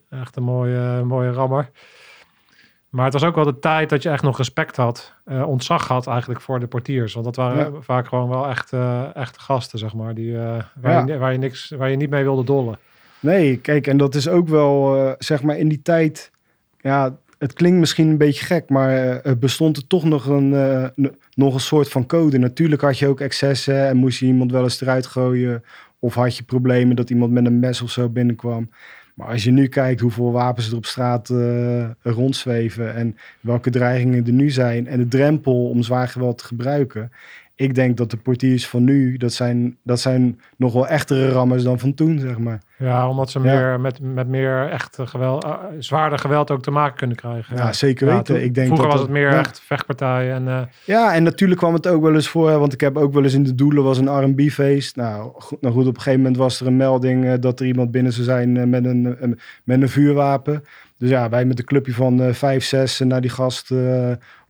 S3: Echt een mooie, mooie rammer. Maar het was ook wel de tijd dat je echt nog respect had, ontzag had eigenlijk voor de portiers. Want dat waren
S2: Ja.
S3: vaak gewoon wel echt, echte gasten, zeg maar, die, waar,
S2: Ja.
S3: je, waar, je niks, waar je niet mee wilde dollen.
S2: Nee, kijk, en dat is ook wel, eh, zeg maar, in die tijd. Ja, het klinkt misschien een beetje gek, maar eh, bestond er toch nog een, eh, nog een soort van code. Natuurlijk had je ook excessen en moest je iemand wel eens eruit gooien. Of had je problemen dat iemand met een mes of zo binnenkwam. Maar als je nu kijkt hoeveel wapens er op straat eh, rondzweven en welke dreigingen er nu zijn en de drempel om zwaar geweld te gebruiken. Ik denk dat de portiers van nu, dat zijn, dat zijn nog wel echtere rammers dan van toen, zeg maar.
S3: Ja, omdat ze
S2: Ja.
S3: meer met, met meer echt geweld, eh, zwaarder geweld ook te maken kunnen krijgen.
S2: Ja, zeker
S3: Ja,
S2: weten.
S3: toen-
S2: ik denk
S3: vroeger
S2: dat
S3: was het meer echt vechtpartijen. En, eh,
S2: Ja, en natuurlijk kwam het ook wel eens voor, want ik heb ook wel eens in de doelen was een R&B-feest. Nou goed, nou goed, op een gegeven moment was er een melding eh, dat er iemand binnen zou zijn met, een, met een vuurwapen. Dus ja, wij met een clubje van vijf, zes naar die gast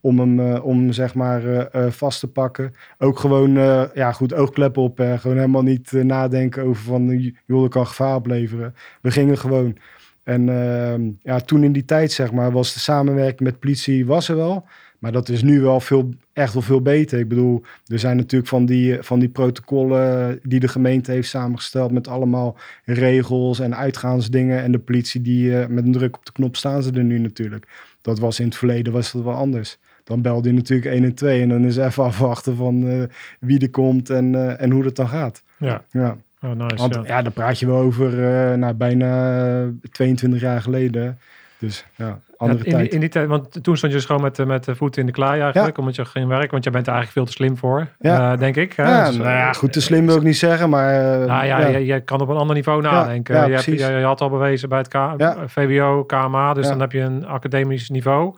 S2: om hem, eh, om zeg maar eh, eh, vast te pakken. Ook gewoon, ja goed, oogkleppen op. eh, gewoon helemaal niet nadenken over van, joh, dat kan gevaar opleveren. We gingen gewoon. En ehm, ja, toen in die tijd, zeg maar, was de samenwerking met politie was er wel. Maar dat is nu wel veel, echt wel veel beter. Ik bedoel, er zijn natuurlijk van die, van die protocollen die de gemeente heeft samengesteld met allemaal regels en uitgaansdingen. En de politie die met een druk op de knop staan ze er nu natuurlijk. Dat was in het verleden was dat wel anders. Dan belde je natuurlijk 1 en 2 en dan is even afwachten van eh, wie er komt en, eh, en hoe dat dan gaat.
S3: ja,
S2: Ja,
S3: oh, nice.
S2: want
S3: ja.
S2: ja, daar praat je wel over eh nou, bijna 22 jaar geleden. Dus ja, andere
S3: Ja, in, die,
S2: tijd.
S3: in die tijd, want toen stond je dus gewoon met, de- met de voeten in de klei eigenlijk, omdat je ging werken, want jij bent er eigenlijk veel te slim voor,
S2: Ja.
S3: denk ik. hè?
S2: Ja,
S3: Dus,
S2: nou ja, goed, te slim wil ik niet zeggen, maar... eh,
S3: Nou ja. Je, je kan op een ander niveau nadenken.
S2: ja,
S3: je, hebt, je, je had al bewezen bij het K-. VWO, KMA, dus dan heb je een academisch niveau.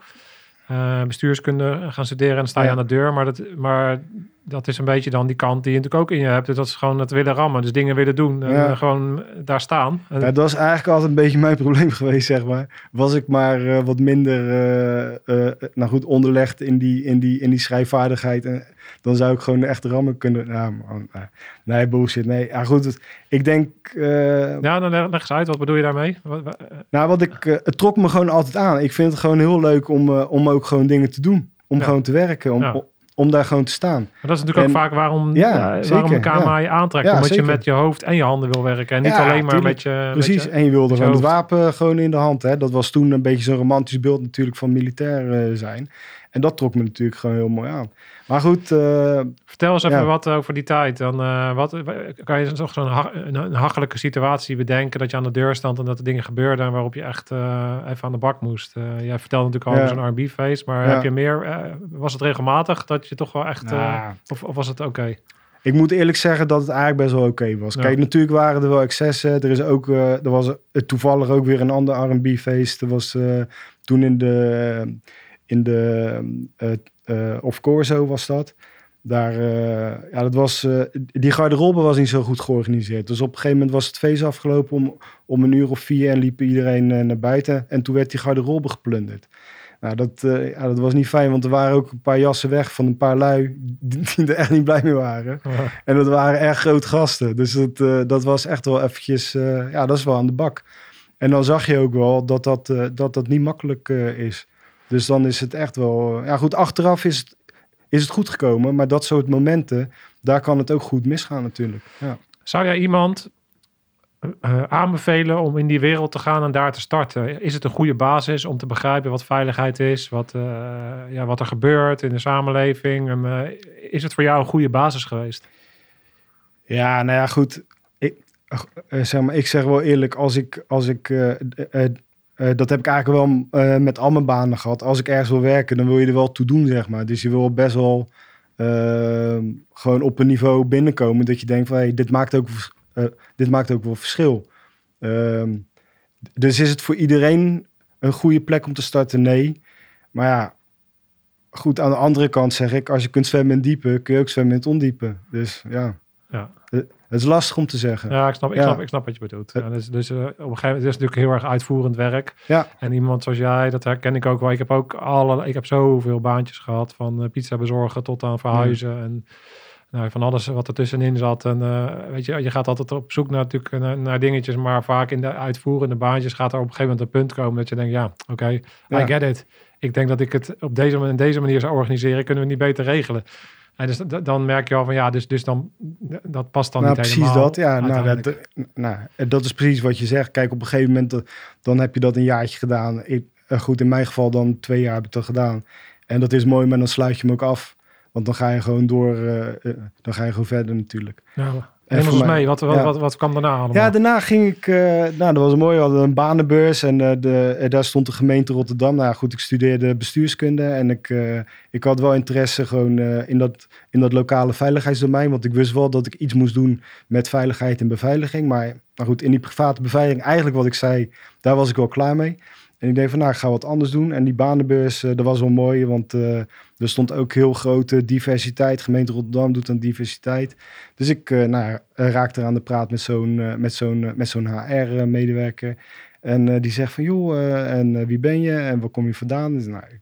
S3: Eh, bestuurskunde gaan studeren en dan sta je
S2: Ja.
S3: aan de deur. Maar dat, maar dat is een beetje dan die kant die je natuurlijk ook in je hebt. Dus dat is gewoon het willen rammen. Dus dingen willen doen. En
S2: Ja.
S3: eh, gewoon daar staan.
S2: Ja, dat was eigenlijk altijd een beetje mijn [LAUGHS] probleem geweest, zeg maar. Was ik maar eh, wat minder, eh, eh, nou goed, onderlegd in die, in, die, in die schrijfvaardigheid. En dan zou ik gewoon echt rammen kunnen. Nou, nee, bullshit. Nee, ja, goed. Ik denk, eh,
S3: ja, dan leg leg eens uit. Wat bedoel je daarmee?
S2: Nou, wat ik, eh, het trok me gewoon altijd aan. Ik vind het gewoon heel leuk om, eh, om ook gewoon dingen te doen. Om
S3: Ja.
S2: gewoon te werken, om,
S3: Ja.
S2: Om daar gewoon te staan.
S3: Maar dat is natuurlijk ook vaak waarom,
S2: Ja,
S3: ja, waarom KMA je aantrekt. Omdat
S2: zeker.
S3: je met je hoofd en je handen wil werken. En niet alleen maar
S2: tuurlijk.
S3: met je...
S2: Precies,
S3: Met je,
S2: en je wilde gewoon het wapen gewoon in de hand. Hè? Dat was toen een beetje zo'n romantisch beeld natuurlijk van militair eh, zijn. En dat trok me natuurlijk gewoon heel mooi aan. Maar goed, eh,
S3: Vertel eens even
S2: Ja.
S3: wat over die tijd. Dan, eh, wat, kan je nog zo'n ha- een, een hachelijke situatie bedenken dat je aan de deur stond en dat er dingen gebeurden en waarop je echt eh, even aan de bak moest? Jij vertelde natuurlijk al
S2: Ja.
S3: over zo'n R&B-feest, maar
S2: Ja.
S3: heb je meer, was het regelmatig dat je toch wel echt,
S2: nou,
S3: of, of was het oké?
S2: ik moet eerlijk zeggen dat het eigenlijk best wel oké was. Kijk, natuurlijk waren er wel excessen. Er, is ook, er was toevallig ook weer een ander R&B-feest. Er was toen in de, in de eh, of Corso was dat. Daar, eh, ja, dat was, die garderobe was niet zo goed georganiseerd. Dus op een gegeven moment was het feest afgelopen om, om een uur of vier en liep iedereen naar buiten. En toen werd die garderobe geplunderd. Nou, dat, ja, dat was niet fijn, want er waren ook een paar jassen weg van een paar lui die, die er echt niet blij mee waren. En dat waren erg grote gasten. Dus dat, dat was echt wel eventjes, ja, dat is wel aan de bak. En dan zag je ook wel dat dat, dat, dat niet makkelijk is. Dus dan is het echt wel, eh, ja goed, achteraf is het, is het goed gekomen. Maar dat soort momenten, daar kan het ook goed misgaan natuurlijk. Ja.
S3: Zou jij iemand eh, aanbevelen om in die wereld te gaan en daar te starten? Is het een goede basis om te begrijpen wat veiligheid is, wat, eh, ja, wat er gebeurt in de samenleving? En, eh, is het voor jou een goede basis geweest?
S2: Ja, nou ja, goed. Ik, eh, zeg maar, ik zeg wel eerlijk, als ik, als ik eh, dat heb ik eigenlijk wel eh, met al mijn banen gehad. Als ik ergens wil werken, dan wil je er wel toe doen, zeg maar. Dus je wil best wel ehm, gewoon op een niveau binnenkomen dat je denkt van, hey, dit maakt ook, eh, dit maakt ook wel verschil. Ehm, dus is het voor iedereen een goede plek om te starten? Nee. Maar ja, goed, aan de andere kant zeg ik, als je kunt zwemmen in het diepe, kun je ook zwemmen in het ondiepe. Dus ja,
S3: Ja.
S2: Het is lastig om te zeggen.
S3: Ja, ik snap, ik
S2: Ja.
S3: snap, ik snap wat je bedoelt. Ja, dus dus eh, op een gegeven moment het is natuurlijk heel erg uitvoerend werk.
S2: Ja.
S3: En iemand zoals jij, dat herken ik ook wel. Ik heb ook alle, ik heb zoveel baantjes gehad, van eh, pizza bezorgen tot aan verhuizen en nou, van alles wat ertussenin zat. En eh, weet je, je gaat altijd op zoek naar, natuurlijk, naar, naar dingetjes, maar vaak in de uitvoerende baantjes gaat er op een gegeven moment een punt komen dat je denkt, ja, oké. I get it. Ik denk dat ik het op deze, en deze manier zou organiseren, kunnen we niet beter regelen. En dus dan merk je al van ja, dus, dus dan dat past dan
S2: nou,
S3: niet
S2: precies
S3: helemaal.
S2: dat. Ja, nou dat, nou, dat is precies wat je zegt. Kijk, op een gegeven moment, eh, dan heb je dat een jaartje gedaan. Ik, eh, goed, in mijn geval dan twee jaar heb ik dat gedaan. En dat is mooi, maar dan sluit je hem ook af. Want dan ga je gewoon door, eh, dan ga je gewoon verder natuurlijk.
S3: Ja,
S2: En
S3: ons
S2: mij-.
S3: Wat, wat,
S2: ja.
S3: wat, wat kwam daarna allemaal?
S2: Ja, daarna ging ik, eh, nou dat was mooi, we hadden een banenbeurs en eh, de, eh, daar stond de gemeente Rotterdam. Nou goed, ik studeerde bestuurskunde en ik, ik had wel interesse gewoon in, dat, in dat lokale veiligheidsdomein. Want ik wist wel dat ik iets moest doen met veiligheid en beveiliging. Maar nou goed, in die private beveiliging, eigenlijk wat ik zei, daar was ik wel klaar mee. En ik denk van, nou, ik ga wat anders doen. En die banenbeurs, eh, dat was wel mooi, want eh, er stond ook heel grote diversiteit. Gemeente Rotterdam doet aan diversiteit. Dus ik eh, nou, raakte aan de praat met zo'n met zo'n met zo'n HR-medewerker. En die zegt van, joh, en wie ben je en waar kom je vandaan? Dus, nou, ik-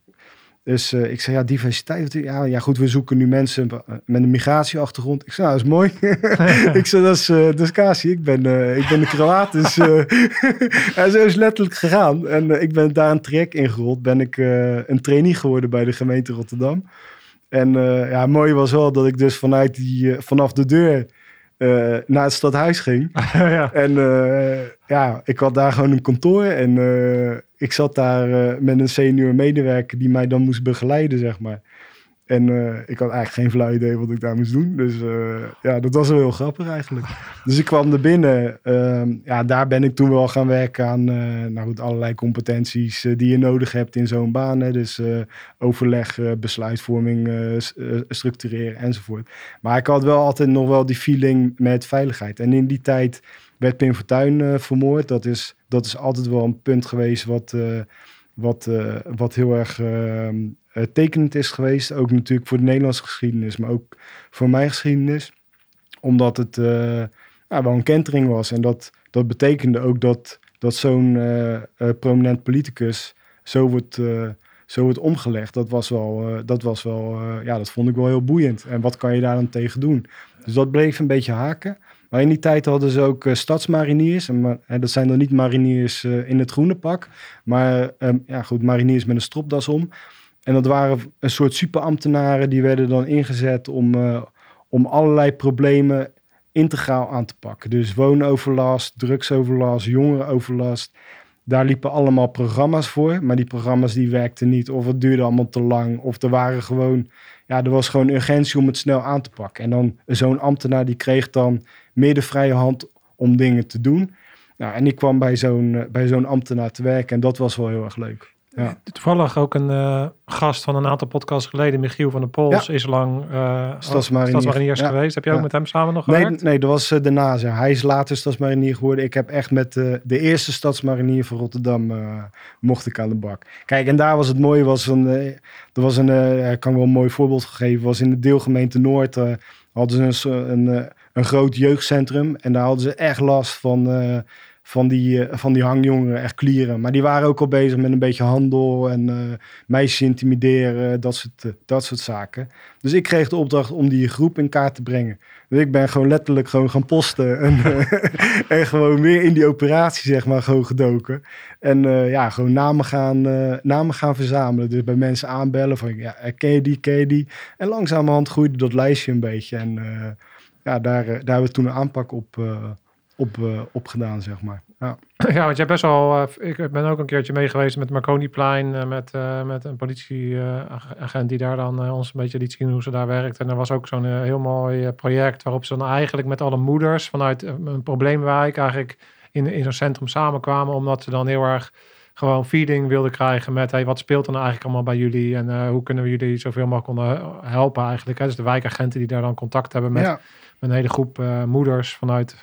S2: dus eh, ik zei, ja, diversiteit. Ja, ja, goed, we zoeken nu mensen eh, met een migratieachtergrond. Ik zei, nou, dat is mooi. [LAUGHS] ik zei, dat is, dat is Kasi. Ik ben, eh, ik ben de Kroaat. Dus, [LAUGHS] en zo is letterlijk gegaan. En ik ben daar een traject ingerold. Ben ik een trainee geworden bij de gemeente Rotterdam. En ja, mooi was wel dat ik dus vanuit die, vanaf de deur eh, naar het stadhuis ging. [LAUGHS]
S3: ja.
S2: En eh, ja, ik had daar gewoon een kantoor en eh, ik zat daar met een senior medewerker die mij dan moest begeleiden, zeg maar. En eh, ik had eigenlijk geen flauw idee wat ik daar moest doen. Dus eh, ja, dat was wel heel grappig eigenlijk. [LAUGHS] Dus ik kwam er binnen. Ehm, ja, daar ben ik toen wel gaan werken aan eh, nou goed, allerlei competenties die je nodig hebt in zo'n baan. Hè. Dus overleg, besluitvorming, structureren enzovoort. Maar ik had wel altijd nog wel die feeling met veiligheid. En in die tijd werd Pim Fortuyn vermoord. Dat is, dat is altijd wel een punt geweest wat, wat, wat heel erg ehm, eh, tekenend is geweest. Ook natuurlijk voor de Nederlandse geschiedenis, maar ook voor mijn geschiedenis. Omdat het eh, ja, wel een kentering was. En dat, dat betekende ook dat, dat zo'n eh, prominent politicus zo wordt, zo wordt omgelegd. Dat was wel, dat was wel ja, dat vond ik wel heel boeiend. En wat kan je daar dan tegen doen? Dus dat bleef een beetje haken. Maar in die tijd hadden ze ook eh, stadsmariniers. En, dat zijn dan niet mariniers in het groene pak. Maar ehm, ja, goed, mariniers met een stropdas om. En dat waren een soort superambtenaren die werden dan ingezet om, eh, om allerlei problemen integraal aan te pakken. Dus woonoverlast, drugsoverlast, jongerenoverlast. Daar liepen allemaal programma's voor, maar die programma's die werkten niet. Of het duurde allemaal te lang. Of er waren gewoon, ja, er was gewoon urgentie om het snel aan te pakken. En dan zo'n ambtenaar die kreeg dan meer de vrije hand om dingen te doen. Nou, en ik kwam bij zo'n eh, bij zo'n ambtenaar te werken en dat was wel heel erg leuk. Ja.
S3: Toevallig ook een eh, gast van een aantal podcasts geleden, Michiel van der Pols, is lang
S2: Stadsmarinier.
S3: stadsmariniers
S2: Ja.
S3: geweest. Heb je ook met hem samen nog
S2: Nee,
S3: gewerkt?
S2: nee, dat was eh, daarna. Hij is later stadsmarinier geworden. Ik heb echt met de eerste stadsmarinier van Rotterdam mocht ik aan de bak. Kijk, en daar was het mooie, was een, er was een, ik kan wel een mooi voorbeeld geven, was in de deelgemeente Noord hadden ze een, een, een groot jeugdcentrum en daar hadden ze echt last van, van, die, eh, van die hangjongeren, echt klieren. Maar die waren ook al bezig met een beetje handel en eh, meisjes intimideren, dat soort, eh, dat soort zaken. Dus ik kreeg de opdracht om die groep in kaart te brengen. Dus ik ben gewoon letterlijk gewoon gaan posten. En, [LAUGHS] en gewoon weer in die operatie, zeg maar, gewoon gedoken. En ja, gewoon namen gaan, namen gaan verzamelen. Dus bij mensen aanbellen van, ja, ken je die, ken je die? En langzamerhand groeide dat lijstje een beetje. En ja, daar, daar hebben we toen een aanpak op, eh, op, eh, op gedaan, zeg maar. Ja.
S3: Ja, want jij best wel. eh, ik ben ook een keertje mee geweest met Marconiplein. eh, met, met een politieagent die daar dan ons een beetje liet zien hoe ze daar werkt. En er was ook zo'n heel mooi project waarop ze dan eigenlijk met alle moeders vanuit een probleemwijk eigenlijk in, in zo'n centrum samenkwamen. Omdat ze dan heel erg gewoon feeding wilde krijgen met hey, wat speelt er nou eigenlijk allemaal bij jullie en hoe kunnen we jullie zoveel mogelijk helpen eigenlijk. Hè? Dus de wijkagenten die daar dan contact hebben met,
S2: ja.
S3: met een hele groep moeders vanuit.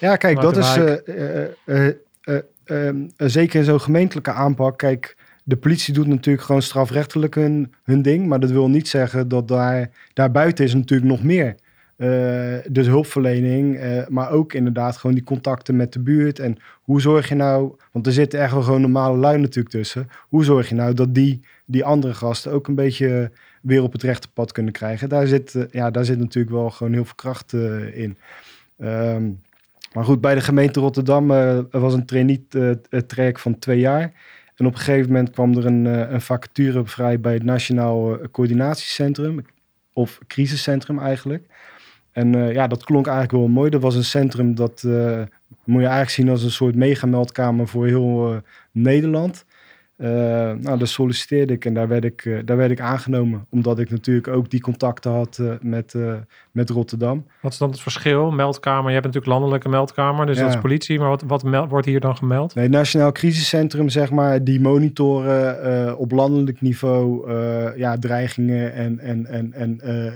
S2: Ja, kijk, dat is eh, eh, eh, eh, ehm, zeker in zo'n gemeentelijke aanpak. Kijk, de politie doet natuurlijk gewoon strafrechtelijk hun, hun ding. Maar dat wil niet zeggen dat daar, daarbuiten is natuurlijk nog meer. Eh, dus hulpverlening, maar ook inderdaad gewoon die contacten met de buurt. En hoe zorg je nou, want er zitten echt wel gewoon normale lui natuurlijk tussen. Hoe zorg je nou dat die, die andere gasten ook een beetje weer op het rechte pad kunnen krijgen? Daar zit, ja, daar zit natuurlijk wel gewoon heel veel kracht in. Ehm, maar goed, bij de gemeente Rotterdam eh, er was een trainee-traject van twee jaar. En op een gegeven moment kwam er een, eh, een vacature vrij bij het Nationaal eh, Coördinatiecentrum. Of crisiscentrum eigenlijk. En eh, ja, dat klonk eigenlijk wel mooi. Dat was een centrum dat eh, moet je eigenlijk zien als een soort megameldkamer voor heel eh, Nederland. Eh, nou, daar solliciteerde ik en daar werd ik, eh, daar werd ik aangenomen. Omdat ik natuurlijk ook die contacten had eh, met, met Rotterdam.
S3: Wat is dan het verschil? Meldkamer, je hebt natuurlijk landelijke meldkamer, dus dat is politie. Maar wat, wat wordt hier dan gemeld?
S2: Nee, het Nationaal Crisiscentrum, zeg maar, die monitoren op landelijk niveau ja, dreigingen en, en, en, en eh,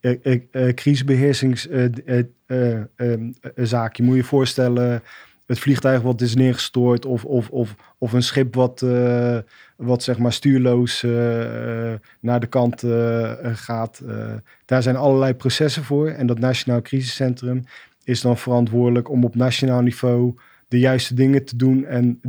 S2: eh, eh, eh, crisisbeheersingszaken. Je moet je voorstellen, het vliegtuig wat is neergestort of, of, of, of een schip wat, eh, wat zeg maar stuurloos eh, eh, naar de kant gaat. daar zijn allerlei processen voor. En dat Nationaal Crisiscentrum is dan verantwoordelijk om op nationaal niveau de juiste dingen te doen en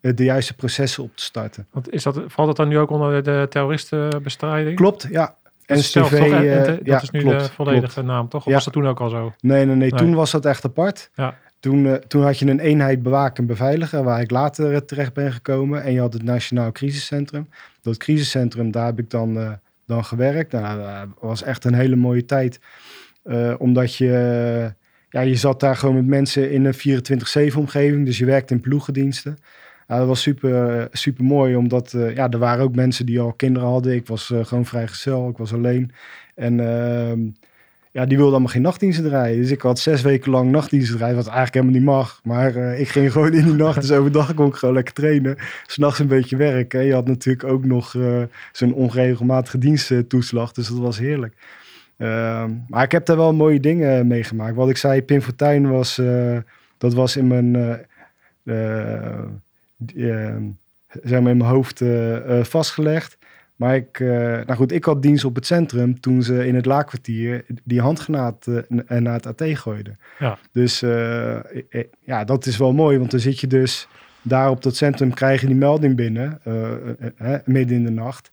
S2: de juiste processen op te starten.
S3: Want is dat, valt dat dan nu ook onder de terroristenbestrijding?
S2: Klopt, ja.
S3: Dat toch, En dat
S2: ja,
S3: is nu
S2: klopt,
S3: de volledige
S2: klopt.
S3: naam, toch? Of
S2: Ja.
S3: was dat toen ook al zo?
S2: Nee, nee, nee,
S3: Nee.
S2: toen was dat echt apart.
S3: Ja.
S2: Toen, eh, toen had je een eenheid bewaken en beveiligen, waar ik later eh, terecht ben gekomen. En je had het Nationaal Crisiscentrum. Dat crisiscentrum, daar heb ik dan, eh, dan gewerkt. Nou, dat was echt een hele mooie tijd. Omdat je, ja, je zat daar gewoon met mensen in een 24-7 omgeving. Dus je werkte in ploegendiensten. Dat was super, super mooi, omdat ja, er waren ook mensen die al kinderen hadden. Ik was eh, gewoon vrijgezel, ik was alleen. En ehm, ja, die wilden allemaal geen nachtdiensten draaien. Dus ik had zes weken lang nachtdiensten draaien, wat eigenlijk helemaal niet mag. Maar eh, ik ging gewoon in die nacht, dus overdag kon ik gewoon lekker trainen. S'nachts een beetje werken. Je had natuurlijk ook nog eh, zo'n onregelmatige diensttoeslag, dus dat was heerlijk. Ehm, maar ik heb daar wel mooie dingen meegemaakt. Wat ik zei, Pim Fortuyn was, eh, dat was in mijn, zeg maar in mijn hoofd vastgelegd. Maar ik, eh, nou goed, ik had dienst op het centrum toen ze in het laakkwartier die handgranaat eh, n- naar het AT gooiden.
S3: Ja.
S2: Dus eh, eh, ja, dat is wel mooi, want dan zit je dus daar op dat centrum, krijg je die melding binnen, eh, eh, eh, midden in de nacht.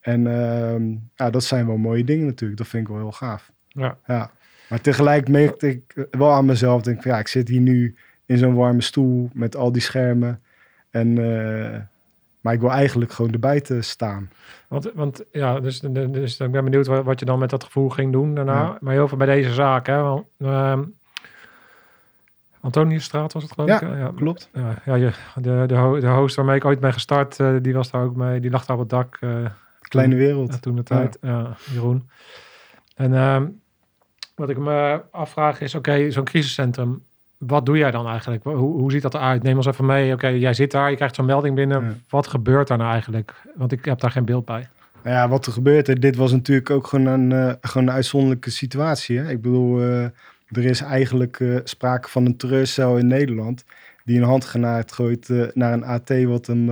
S2: En ehm, ja, dat zijn wel mooie dingen natuurlijk. Dat vind ik wel heel gaaf.
S3: Ja.
S2: Ja. Maar tegelijk merkte ik wel aan mezelf, denk ik, ja, ik zit hier nu in zo'n warme stoel met al die schermen. En, eh, maar ik wil eigenlijk gewoon erbij te staan.
S3: Want, want ja, dus, dus ik ben benieuwd wat, wat je dan met dat gevoel ging doen daarna.
S2: Ja.
S3: Maar heel veel bij deze zaak, hè. Want, ehm, Antoniusstraat was het geloof
S2: Ja,
S3: ik? ja
S2: Klopt.
S3: Ja, ja je, de, de, de host waarmee ik ooit ben gestart, eh, die was daar ook mee. Die lag daar op het dak. eh,
S2: Kleine wereld.
S3: Toen de tijd, ja. Jeroen. En ehm, wat ik me afvraag is, oké, zo'n crisiscentrum, wat doe jij dan eigenlijk? Hoe, hoe ziet dat eruit? Neem ons even mee. Oké, jij zit daar, je krijgt zo'n melding binnen.
S2: Ja.
S3: Wat gebeurt daar nou eigenlijk? Want ik heb daar geen beeld bij.
S2: Nou ja, wat er gebeurt, dit was natuurlijk ook gewoon een, eh, gewoon een uitzonderlijke situatie. Hè? Ik bedoel, eh, er is eigenlijk eh, sprake van een terreurcel in Nederland die een handgranaat gooit naar een AT wat hem,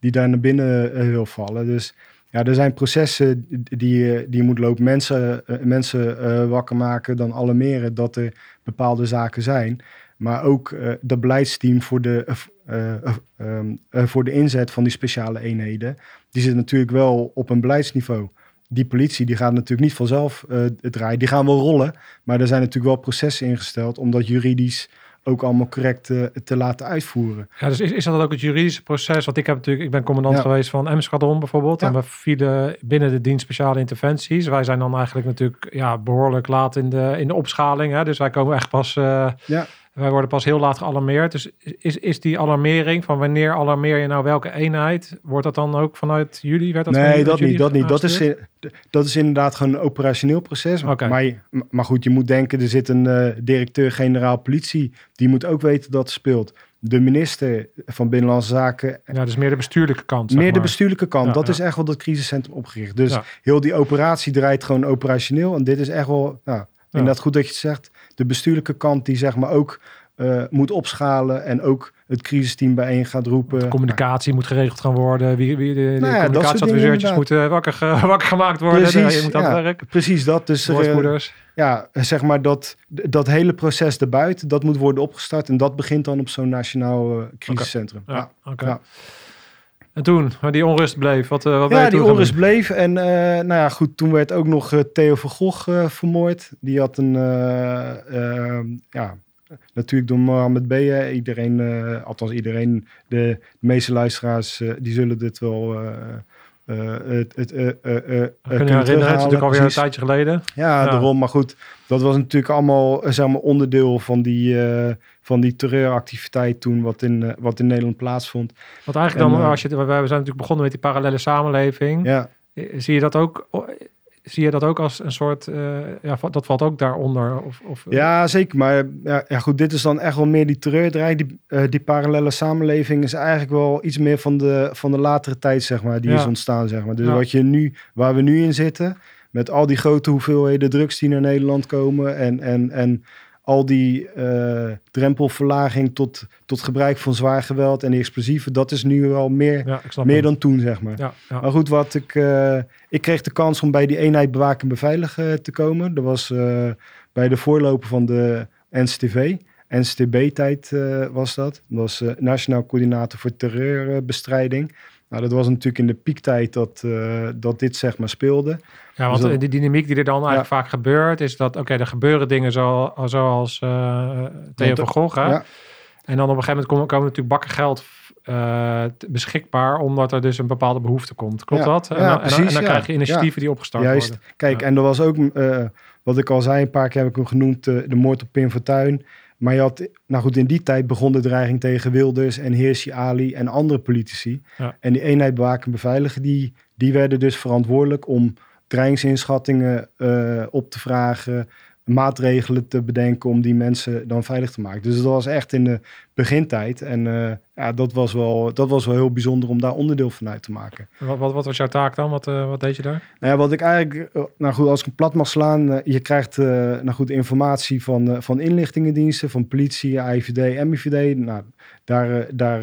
S2: die daar naar binnen wil vallen. Dus ja, er zijn processen die, eh, die je moet lopen. Mensen, eh, mensen eh, wakker maken, dan alarmeren dat er bepaalde zaken zijn. Maar ook eh dat beleidsteam voor de, eh, eh, ehm, eh, voor de inzet van die speciale eenheden die zit natuurlijk wel op een beleidsniveau. Die politie die gaat natuurlijk niet vanzelf draaien. Die gaan wel rollen, maar er zijn natuurlijk wel processen ingesteld om dat juridisch ook allemaal correct eh, te laten uitvoeren.
S3: Ja, dus is, is dat ook het juridische proces? Want ik heb natuurlijk, ik ben commandant
S2: Ja.
S3: geweest van M-skadron bijvoorbeeld.
S2: Ja.
S3: En we vielen binnen de dienst speciale interventies. Wij zijn dan eigenlijk natuurlijk ja, behoorlijk laat in de, in de opschaling. Hè? Dus wij komen echt pas, eh,
S2: Ja.
S3: Wij worden pas heel laat gealarmeerd. Dus is, is die alarmering van wanneer alarmeer je nou welke eenheid? Wordt dat dan ook vanuit jullie? Werd dat
S2: nee, dat niet. Dat niet. Dat is, in- dat is inderdaad gewoon een operationeel proces. Maar, maar goed, je moet denken, er zit een eh, directeur-generaal politie. Die moet ook weten dat het speelt. de minister van Binnenlandse Zaken
S3: Ja, dus meer de bestuurlijke kant. zeg
S2: meer de bestuurlijke kant.
S3: Ja,
S2: dat
S3: ja.
S2: is echt wel dat crisiscentrum opgericht. Dus
S3: Ja.
S2: heel die operatie draait gewoon operationeel. En dit is echt wel, nou, inderdaad goed dat je het zegt. De bestuurlijke kant die zeg maar ook eh, moet opschalen. En ook het crisisteam bijeen gaat roepen.
S3: De communicatie moet geregeld gaan worden. Wie, wie, de, de
S2: Nou ja,
S3: communicatieadviseurtjes moeten wakker, ge- [LAUGHS] wakker gemaakt worden.
S2: Precies,
S3: je moet aan
S2: ja.
S3: het werk.
S2: Precies dat. Dus eh, ja, zeg maar dat, dat hele proces erbuiten, dat moet worden opgestart. En dat begint dan op zo'n nationaal eh, crisiscentrum.
S3: Ja, oké.
S2: ja.
S3: En toen, waar die onrust bleef, wat, eh, wat
S2: Ja, die onrust bleef. En eh, nou ja, goed, toen werd ook nog eh, Theo van Gogh vermoord. Die had een, eh, eh, ja, natuurlijk door Mohammed B. Iedereen, althans iedereen, de, meeste luisteraars, die zullen dit wel... het, het,
S3: herinneren, het is natuurlijk alweer een tijdje geleden.
S2: Ja, daarom. Maar goed, dat was natuurlijk allemaal zeg maar, onderdeel van die, van die terreuractiviteit toen wat in, eh, wat in Nederland plaatsvond.
S3: Want eigenlijk dan,
S2: En, eh,
S3: als je, we zijn natuurlijk begonnen met die parallele samenleving.
S2: Ja,
S3: Eh, Zie je dat ook, zie je dat ook als een soort, eh, ja, dat valt ook daaronder? Of, of,
S2: ja zeker. Maar ja, ja, goed, dit is dan echt wel meer die terreurdreiging. Die, die parallele samenleving is eigenlijk wel iets meer van de, van de latere tijd, zeg maar, die
S3: Ja.
S2: is ontstaan, zeg maar. Dus
S3: Ja.
S2: wat je nu, waar we nu in zitten, met al die grote hoeveelheden drugs die naar Nederland komen en, en, en al die eh, drempelverlaging tot, tot gebruik van zwaar geweld en die explosieven, dat is nu wel meer,
S3: ja,
S2: meer dan toen, zeg maar.
S3: Ja, ja.
S2: Maar goed, wat ik, eh, ik kreeg de kans om bij die eenheid bewaken en beveiligen te komen. Dat was eh, bij de voorloper van de NCTV. NCTB-tijd eh, was dat. Dat was eh, Nationaal Coördinator voor Terreurbestrijding. Nou, dat was natuurlijk in de piektijd dat, eh, dat dit zeg maar speelde.
S3: Ja, want
S2: Dus dat-
S3: eh, die dynamiek die er dan eigenlijk
S2: Ja.
S3: vaak gebeurt, is dat, oké, er gebeuren dingen zo, zoals eh Theo
S2: Want,
S3: van Gogh,
S2: ja.
S3: En dan op een gegeven moment komen, komen natuurlijk bakken geld eh, beschikbaar, omdat er dus een bepaalde behoefte komt. Klopt
S2: Ja,
S3: dat? En,
S2: ja,
S3: dan, en dan- en
S2: precies,
S3: dan krijg je initiatieven die opgestart
S2: Juist.
S3: worden.
S2: Kijk, en er was ook, wat ik al zei, een paar keer heb ik hem genoemd, de moord op Pim Fortuyn. Maar je had, nou goed, in die tijd begon de dreiging tegen Wilders en Heersi Ali en andere politici.
S3: Ja.
S2: En die eenheid bewaken en beveiligen, die, die werden dus verantwoordelijk om dreigingsinschattingen eh, op te vragen, maatregelen te bedenken om die mensen dan veilig te maken. Dus dat was echt in de begintijd. En eh, ja, dat was, wel, dat was wel heel bijzonder om daar onderdeel van uit te maken.
S3: Wat, wat, wat was jouw taak dan? Wat, eh, wat deed je daar?
S2: Nou ja, wat ik eigenlijk, eh, nou goed, als ik hem plat mag slaan, je krijgt nou goed, informatie van, van inlichtingendiensten, van politie, AIVD, MIVD. Nou, daar, daar,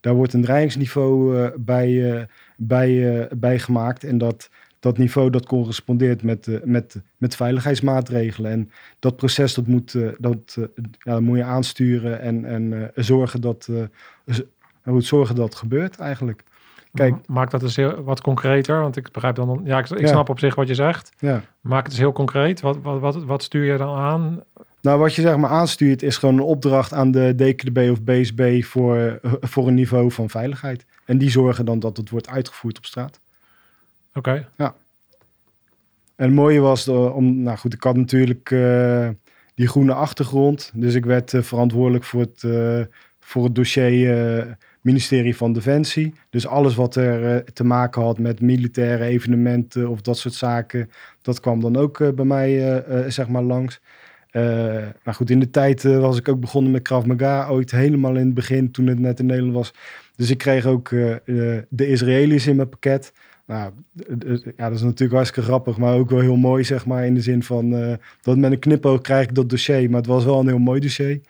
S2: daar wordt een dreigingsniveau bij, bij, bij gemaakt. En dat, dat niveau dat correspondeert met, eh, met, met veiligheidsmaatregelen. En dat proces dat moet, eh, dat, eh, ja, dat moet je aansturen en, en zorgen, dat, goed, zorgen dat het gebeurt eigenlijk. Kijk.
S3: Ma- Maak dat eens heel, wat concreter, want ik begrijp dan, ja, ik, ik
S2: Ja.
S3: snap op zich wat je zegt.
S2: Ja.
S3: Maak het eens heel concreet. Wat, wat, wat, wat stuur je dan aan?
S2: Nou, wat je zeg maar aanstuurt is gewoon een opdracht aan de DKDB of BSB voor, voor een niveau van veiligheid. En die zorgen dan dat het wordt uitgevoerd op straat.
S3: Oké,
S2: En het mooie was, eh, om, nou goed, ik had natuurlijk eh, die groene achtergrond. Dus ik werd eh, verantwoordelijk voor het, voor het dossier ministerie van Defensie. Dus alles wat er te maken had met militaire evenementen of dat soort zaken, dat kwam dan ook bij mij zeg maar langs. Nou goed, in de tijd was ik ook begonnen met Krav Maga, ooit helemaal in het begin toen het net in Nederland was. Dus ik kreeg ook de Israëli's in mijn pakket. Nou, ja, dat is natuurlijk hartstikke grappig, maar ook wel heel mooi, zeg maar, in de zin van eh, dat met een knipoog krijg ik dat dossier, maar het was wel een heel mooi dossier.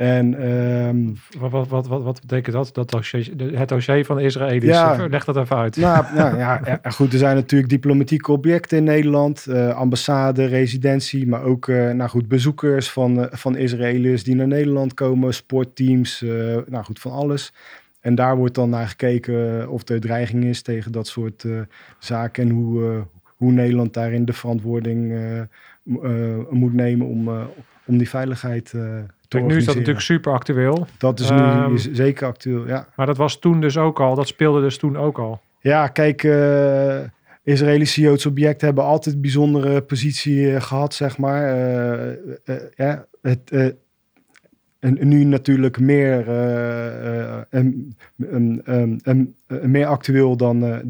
S2: En ehm,
S3: wat, wat, wat, wat, wat betekent dat? dat dossier, het dossier van de Israëli's.
S2: Ja.
S3: Leg dat even uit.
S2: Nou, [LAUGHS] nou ja, goed, er zijn natuurlijk diplomatieke objecten in Nederland, eh, ambassade, residentie, maar ook eh, nou goed, bezoekers van, eh, van Israëliërs die naar Nederland komen, sportteams, eh, nou goed, van alles. En daar wordt dan naar gekeken of er dreiging is tegen dat soort eh, zaken en hoe, eh, hoe Nederland daarin de verantwoording eh, moet nemen om, om die veiligheid te
S3: Kijk, nu is dat natuurlijk super actueel.
S2: Dat is nu
S3: Ehm,
S2: is zeker actueel, ja.
S3: Maar dat was toen dus ook al. Dat speelde dus toen ook al.
S2: Ja, kijk, Israëlische Joodse objecten hebben altijd een bijzondere positie eh, gehad, zeg maar. Ja, het, en nu natuurlijk meer, eh, eh, en- eh, meer actueel dan,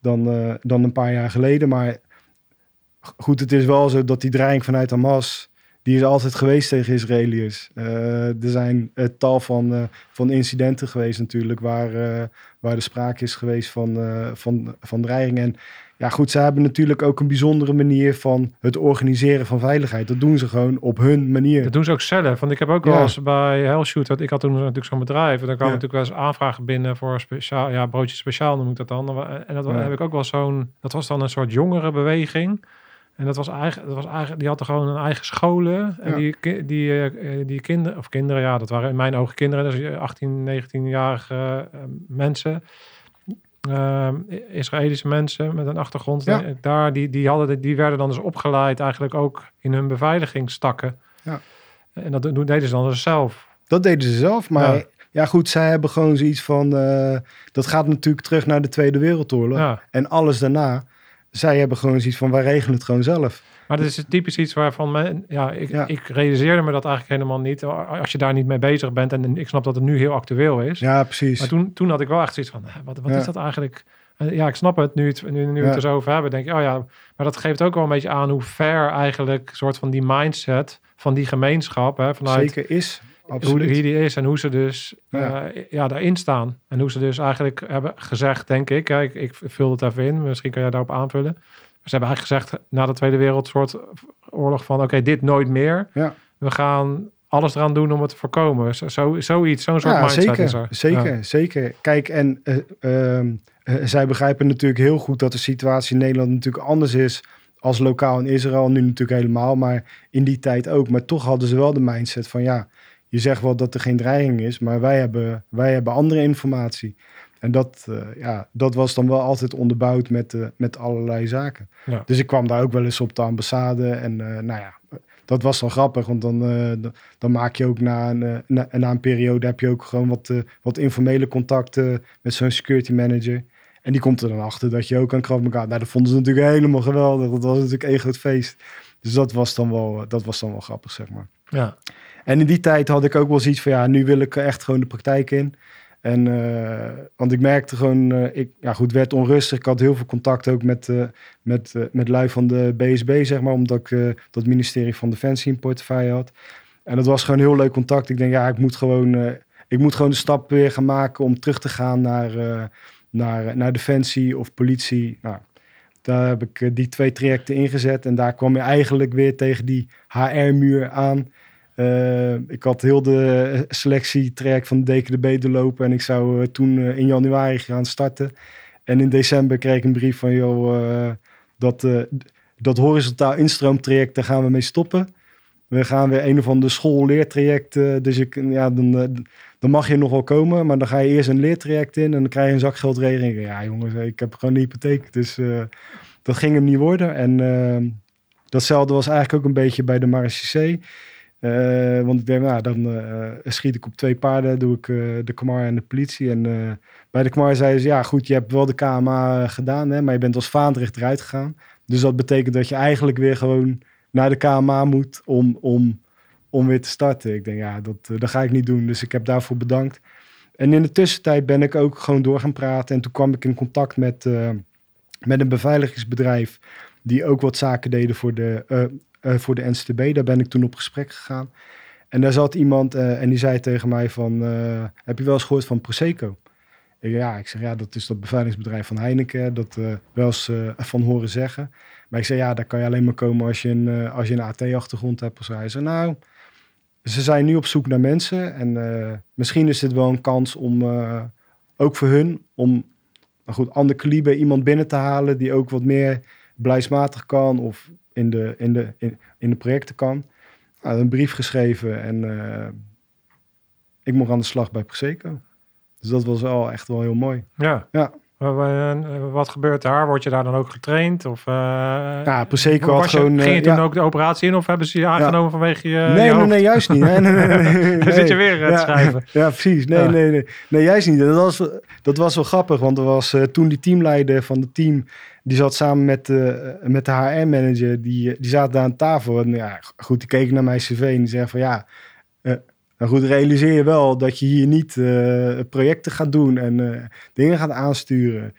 S2: dan, dan een paar jaar geleden. Maar goed, het is wel zo dat die dreiging vanuit Hamas, die is altijd geweest tegen Israëliërs. Er zijn tal van, van incidenten geweest natuurlijk, waar, waar er sprake is geweest van, van, van dreiging. En ja, goed, ze hebben natuurlijk ook een bijzondere manier van het organiseren van veiligheid. Dat doen ze gewoon op hun manier.
S3: Dat doen ze ook zelf. Want ik heb ook wel eens bij Hellshoot, ik had toen natuurlijk zo'n bedrijf. En dan kwamen ja. natuurlijk wel eens aanvragen binnen voor speciaal, ja, broodje speciaal noem ik dat dan. En dat heb ik ook wel zo'n, dat was dan een soort jongere beweging. En dat was eigenlijk, dat was eigenlijk die hadden gewoon een eigen scholen. En die, die, die, die kinderen, of kinderen, ja, dat waren in mijn ogen kinderen, dus 18, 19-jarige uh, mensen. Uh, Israëlische mensen met een achtergrond. Ja. Daar, die, die, hadden, die werden dan dus opgeleid eigenlijk ook in hun beveiligingstakken. Ja. En dat deden ze dan dus zelf.
S2: Dat deden ze zelf, maar ja, ja goed, zij hebben gewoon zoiets van... Uh, dat gaat natuurlijk terug naar de Tweede Wereldoorlog. En alles daarna zij hebben gewoon zoiets van, wij regelen het gewoon zelf.
S3: Maar dat is typisch iets waarvan men, ja, ik, ik realiseerde me dat eigenlijk helemaal niet. Als je daar niet mee bezig bent. En ik snap dat het nu heel actueel is.
S2: Ja, precies.
S3: Maar toen, toen had ik wel echt zoiets van, wat, wat is dat eigenlijk? Ja, ik snap het. Nu, het, nu, nu het er zo over hebben, denk ik, oh ja. Maar dat geeft ook wel een beetje aan hoe ver eigenlijk soort van die mindset van die gemeenschap. Hè, vanuit,
S2: Zeker is.
S3: Absoluut. Hoe die is en hoe ze dus ja. Uh, ja, daarin staan. En hoe ze dus eigenlijk hebben gezegd, denk ik. Kijk, ik vul het even in. Misschien kan jij daarop aanvullen. Ze hebben eigenlijk gezegd na de Tweede Wereldoorlog van... oké, dit nooit meer. Ja. We gaan alles eraan doen om het te voorkomen. Zo, zo, zoiets, zo'n soort ja, mindset
S2: zeker,
S3: is er.
S2: Zeker, ja. zeker. Kijk, en uh, uh, zij begrijpen natuurlijk heel goed... dat de situatie in Nederland natuurlijk anders is... als lokaal in Israël. Nu natuurlijk helemaal, maar in die tijd ook. Maar toch hadden ze wel de mindset van... ja je zegt wel dat er geen dreiging is, maar wij hebben, wij hebben andere informatie. En dat, uh, ja, dat was dan wel altijd onderbouwd met, uh, met allerlei zaken. Ja. Dus ik kwam daar ook wel eens op de ambassade. En uh, nou ja, dat was dan grappig, want dan, dan maak je ook na een, na, na, een periode heb je ook gewoon wat, wat informele contacten met zo'n security manager. En die komt er dan achter dat je ook aan Krav Maga... Nou, dat vonden ze natuurlijk helemaal geweldig. Dat was natuurlijk één groot feest. Dus dat was dan wel, dat was dan wel grappig, zeg maar.
S3: Ja.
S2: En in die tijd had ik ook wel zoiets van, ja, nu wil ik echt gewoon de praktijk in. En, uh, want ik merkte gewoon, uh, ik ja, goed, werd onrustig. Ik had heel veel contact ook met, uh, met, met lui van de BSB, zeg maar, omdat ik dat ministerie van Defensie in portefeuille had. En dat was gewoon heel leuk contact. Ik denk, ja, ik moet gewoon, ik moet gewoon de stap weer gaan maken om terug te gaan naar, naar, naar Defensie of politie. Nou, daar heb ik die twee trajecten ingezet. En daar kwam je eigenlijk weer tegen die HR-muur aan. Uh, ik had heel de selectietraject van de DKDB doorlopen en ik zou uh, toen uh, in januari gaan starten. En in december kreeg ik een brief van, joh, dat, dat horizontaal instroomtraject, daar gaan we mee stoppen. We gaan weer een of ander schoolleertraject, dus ik, ja, dan, dan mag je nog wel komen, maar dan ga je eerst een leertraject in en dan krijg je een zakgeldregeling. Ja jongens, ik heb gewoon een hypotheek, dus dat ging hem niet worden. En datzelfde was eigenlijk ook een beetje bij de Marechaussee. Uh, want ik denk, nou, dan uh, schiet ik op twee paarden, doe ik uh, de Kamar en de politie. En bij de Kamar zei ze, ja goed, je hebt wel de KMA gedaan, hè, maar je bent als vaandrecht eruit gegaan. Dus dat betekent dat je eigenlijk weer gewoon naar de KMA moet om, om, om weer te starten. Ik denk, ja, dat, dat ga ik niet doen. Dus ik heb daarvoor bedankt. En in de tussentijd ben ik ook gewoon door gaan praten. En toen kwam ik in contact met, met een beveiligingsbedrijf die ook wat zaken deden voor de voor de NCTB. Daar ben ik toen op gesprek gegaan. En daar zat iemand uh, en die zei tegen mij van, uh, heb je wel eens gehoord van Prosecco? Ja, ik zeg, ja, dat is dat beveiligingsbedrijf van Heineken. Dat wel eens van horen zeggen. Maar ik zei, ja, daar kan je alleen maar komen als je een, als je een AT-achtergrond hebt. Of zo. Hij nou, ze zijn nu op zoek naar mensen. En misschien is dit wel een kans om, ook voor hun, om nou goed, ander kaliber iemand binnen te halen die ook wat meer beleidsmatig kan of in de, in de, in, in de projecten kan. Nou, een brief geschreven en uh, ik mocht aan de slag bij Prosecco. Dus dat was wel echt wel heel mooi.
S3: Ja.
S2: ja.
S3: Wat gebeurt daar? Word je daar dan ook getraind? Of, uh,
S2: ja, Prosecco had gewoon...
S3: Ging je toen
S2: ja.
S3: ook de operatie in? Of hebben ze je aangenomen ja. vanwege je
S2: Nee,
S3: je
S2: nee, nee, juist niet. Nee, nee, nee, nee, [LAUGHS]
S3: Dan zit je weer
S2: ja,
S3: te schrijven. [LAUGHS]
S2: Ja, precies. Nee, nee, nee. Nee, juist niet. Dat was, dat was wel grappig. Want er was toen die teamleider van het team die zat samen met, uh, met de HR-manager, die, die zaten daar aan tafel. En ja, goed, die keken naar mijn cv en die zei van ja, nou goed, realiseer je wel dat je hier niet uh, projecten gaat doen en dingen gaat aansturen.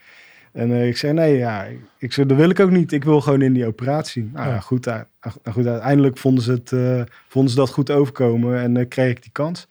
S2: En eh, ik zei, nee, ja, ik, zei, dat wil ik ook niet. Ik wil gewoon in die operatie. Nou ja, goed, nou, goed, uiteindelijk vonden ze, het, eh, vonden ze dat goed overkomen en eh, kreeg ik die kans.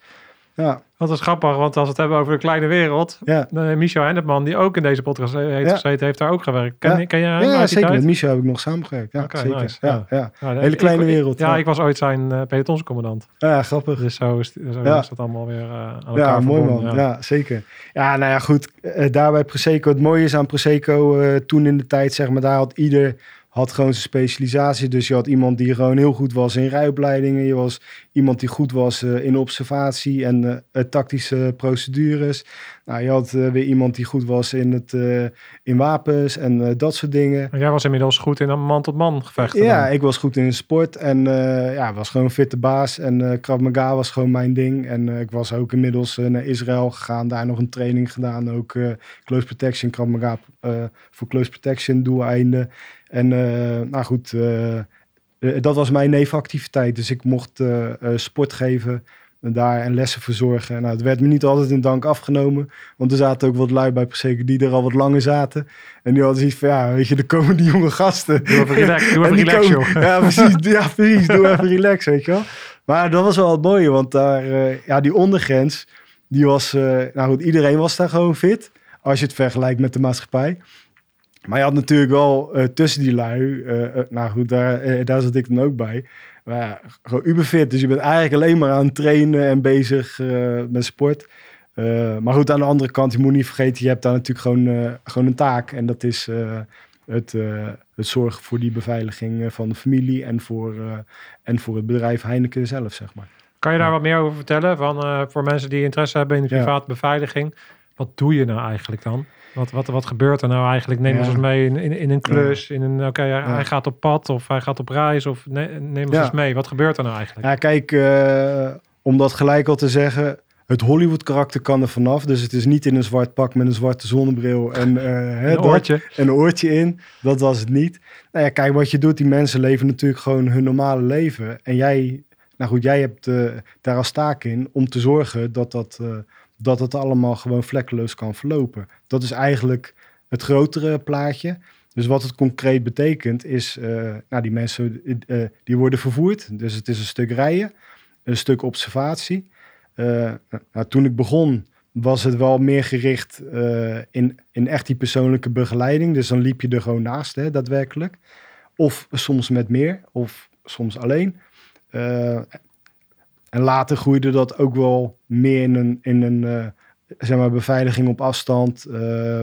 S2: Ja,
S3: Dat is grappig, want als we het hebben over de kleine wereld...
S2: ja.
S3: Uh, Michel Hennepman, die ook in deze podcast heeft
S2: Ja.
S3: gezeten, heeft daar ook gewerkt. Ken,
S2: Ja.
S3: ken je hem
S2: ja zeker.
S3: tijd?
S2: Met Michel heb ik nog samengewerkt. Ja, zeker.
S3: nice.
S2: Ja, ja.
S3: Ja,
S2: Hele kleine
S3: ik-
S2: wereld,
S3: Ja,
S2: ja.
S3: ik was ooit zijn uh, pelotonscommandant.
S2: ja, grappig.
S3: Dus zo is, zo is dat allemaal weer uh, aan elkaar
S2: Ja, mooi man. Ja. zeker. Ja, nou ja, goed. eh, daar bij Prosecco, het mooie is aan Prosecco, eh, toen in de tijd, zeg maar, daar had ieder had gewoon zijn specialisatie. Dus je had iemand die gewoon heel goed was in rijopleidingen. Je was iemand die goed was eh, in observatie en eh, tactische procedures. Nou, je had eh, weer iemand die goed was in, het, eh, in wapens en eh, dat soort dingen.
S3: En jij was inmiddels goed in een man-tot-man gevechten.
S2: Ja,
S3: dan.
S2: ik was goed in sport en eh, ja, was gewoon een fitte baas. En eh Krav Maga was gewoon mijn ding. En eh, ik was ook inmiddels eh, naar Israël gegaan, daar nog een training gedaan. Ook eh, close protection, Krav Maga eh, voor close protection doeleinden. En eh, nou goed, eh, eh, dat was mijn nevenactiviteit. Dus ik mocht sport geven daar en lessen verzorgen. Nou, het werd me niet altijd in dank afgenomen. Want er zaten ook wat lui bij Prosecco die er al wat langer zaten. En die hadden zoiets van, ja, weet je, er komen die jonge gasten.
S3: Doe even relax, doe
S2: En
S3: even relax
S2: komen-
S3: joh.
S2: Ja, precies. Ja, precies. Doe [LAUGHS] even relax, weet je wel. Maar dat was wel het mooie, want daar, ja, die ondergrens, die was, nou goed, iedereen was daar gewoon fit. Als je het vergelijkt met de maatschappij. Maar je had natuurlijk wel eh, tussen die lui, eh, eh, nou goed, daar, daar zat ik dan ook bij. Maar ja, gewoon uberfit. Dus je bent eigenlijk alleen maar aan het trainen en bezig met sport. Maar goed, aan de andere kant, je moet niet vergeten, je hebt daar natuurlijk gewoon, gewoon een taak. En dat is het, het zorgen voor die beveiliging van de familie en voor, en voor het bedrijf Heineken zelf, zeg maar.
S3: Kan je daar wat meer over vertellen? Van, voor mensen die interesse hebben in de
S2: Ja.
S3: private beveiliging. Wat doe je nou eigenlijk dan? Wat, wat, wat gebeurt er nou eigenlijk? Neem ons
S2: Ja.
S3: eens mee in, in, in een klus. In een, oké, hij-
S2: Ja.
S3: hij gaat op pad of hij gaat op reis. Of ne- neem ons eens mee. Wat gebeurt er nou eigenlijk?
S2: Ja, kijk, eh, om dat gelijk al te zeggen, het Hollywood karakter kan er vanaf. Dus het is niet in een zwart pak met een zwarte zonnebril en, eh, [LAUGHS]
S3: een
S2: dat.
S3: oortje.
S2: en een oortje in. Dat was het niet. Nou ja, kijk, wat je doet, die mensen leven natuurlijk gewoon hun normale leven. En jij, nou goed, jij hebt eh, daar als taak in om te zorgen dat dat, dat het allemaal gewoon vlekkeloos kan verlopen. Dat is eigenlijk het grotere plaatje. Dus wat het concreet betekent is, eh, nou die mensen eh, die worden vervoerd. Dus het is een stuk rijden, een stuk observatie. Eh, nou, toen ik begon was het wel meer gericht eh, in, in echt die persoonlijke begeleiding. Dus dan liep je er gewoon naast, hè, daadwerkelijk. Of soms met meer, of soms alleen. En later groeide dat ook wel meer in een, in een eh, zeg maar, beveiliging op afstand, eh,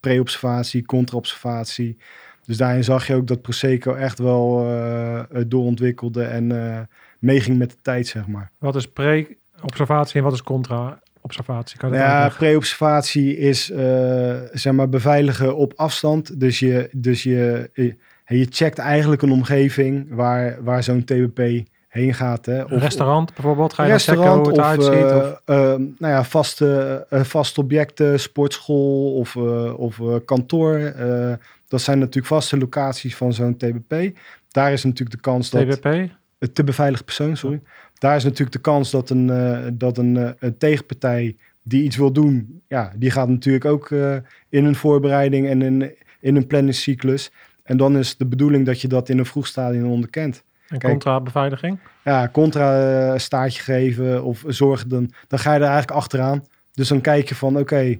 S2: pre-observatie, contra-observatie. Dus daarin zag je ook dat Prosecco echt wel doorontwikkelde en meeging met de tijd, zeg maar.
S3: Wat is pre-observatie en wat is contra-observatie? Kan je dat
S2: Ja, pre-observatie is eh, zeg maar beveiligen op afstand. Dus je, dus je, je, je checkt eigenlijk een omgeving waar, waar zo'n TBP heen gaat. Hè.
S3: Een restaurant bijvoorbeeld? Ga je checken
S2: restaurant
S3: hoe het
S2: of,
S3: uitziet?
S2: eh,
S3: Of,
S2: eh, nou ja, vaste, eh, vaste objecten, sportschool of, eh, of kantoor. dat zijn natuurlijk vaste locaties van zo'n TBP. Daar is natuurlijk de kans dat...
S3: TBP?
S2: Te beveiligen persoon, sorry. Daar is natuurlijk de kans dat een, dat een, een tegenpartij die iets wil doen, ja, die gaat natuurlijk ook in een voorbereiding en in, in een planningscyclus. En dan is de bedoeling dat je dat in een vroeg stadium onderkent.
S3: En contra-beveiliging?
S2: Ja, contra eh, staartje geven of zorgen, dan, dan ga je er eigenlijk achteraan. Dus dan kijk je van, oké, eh,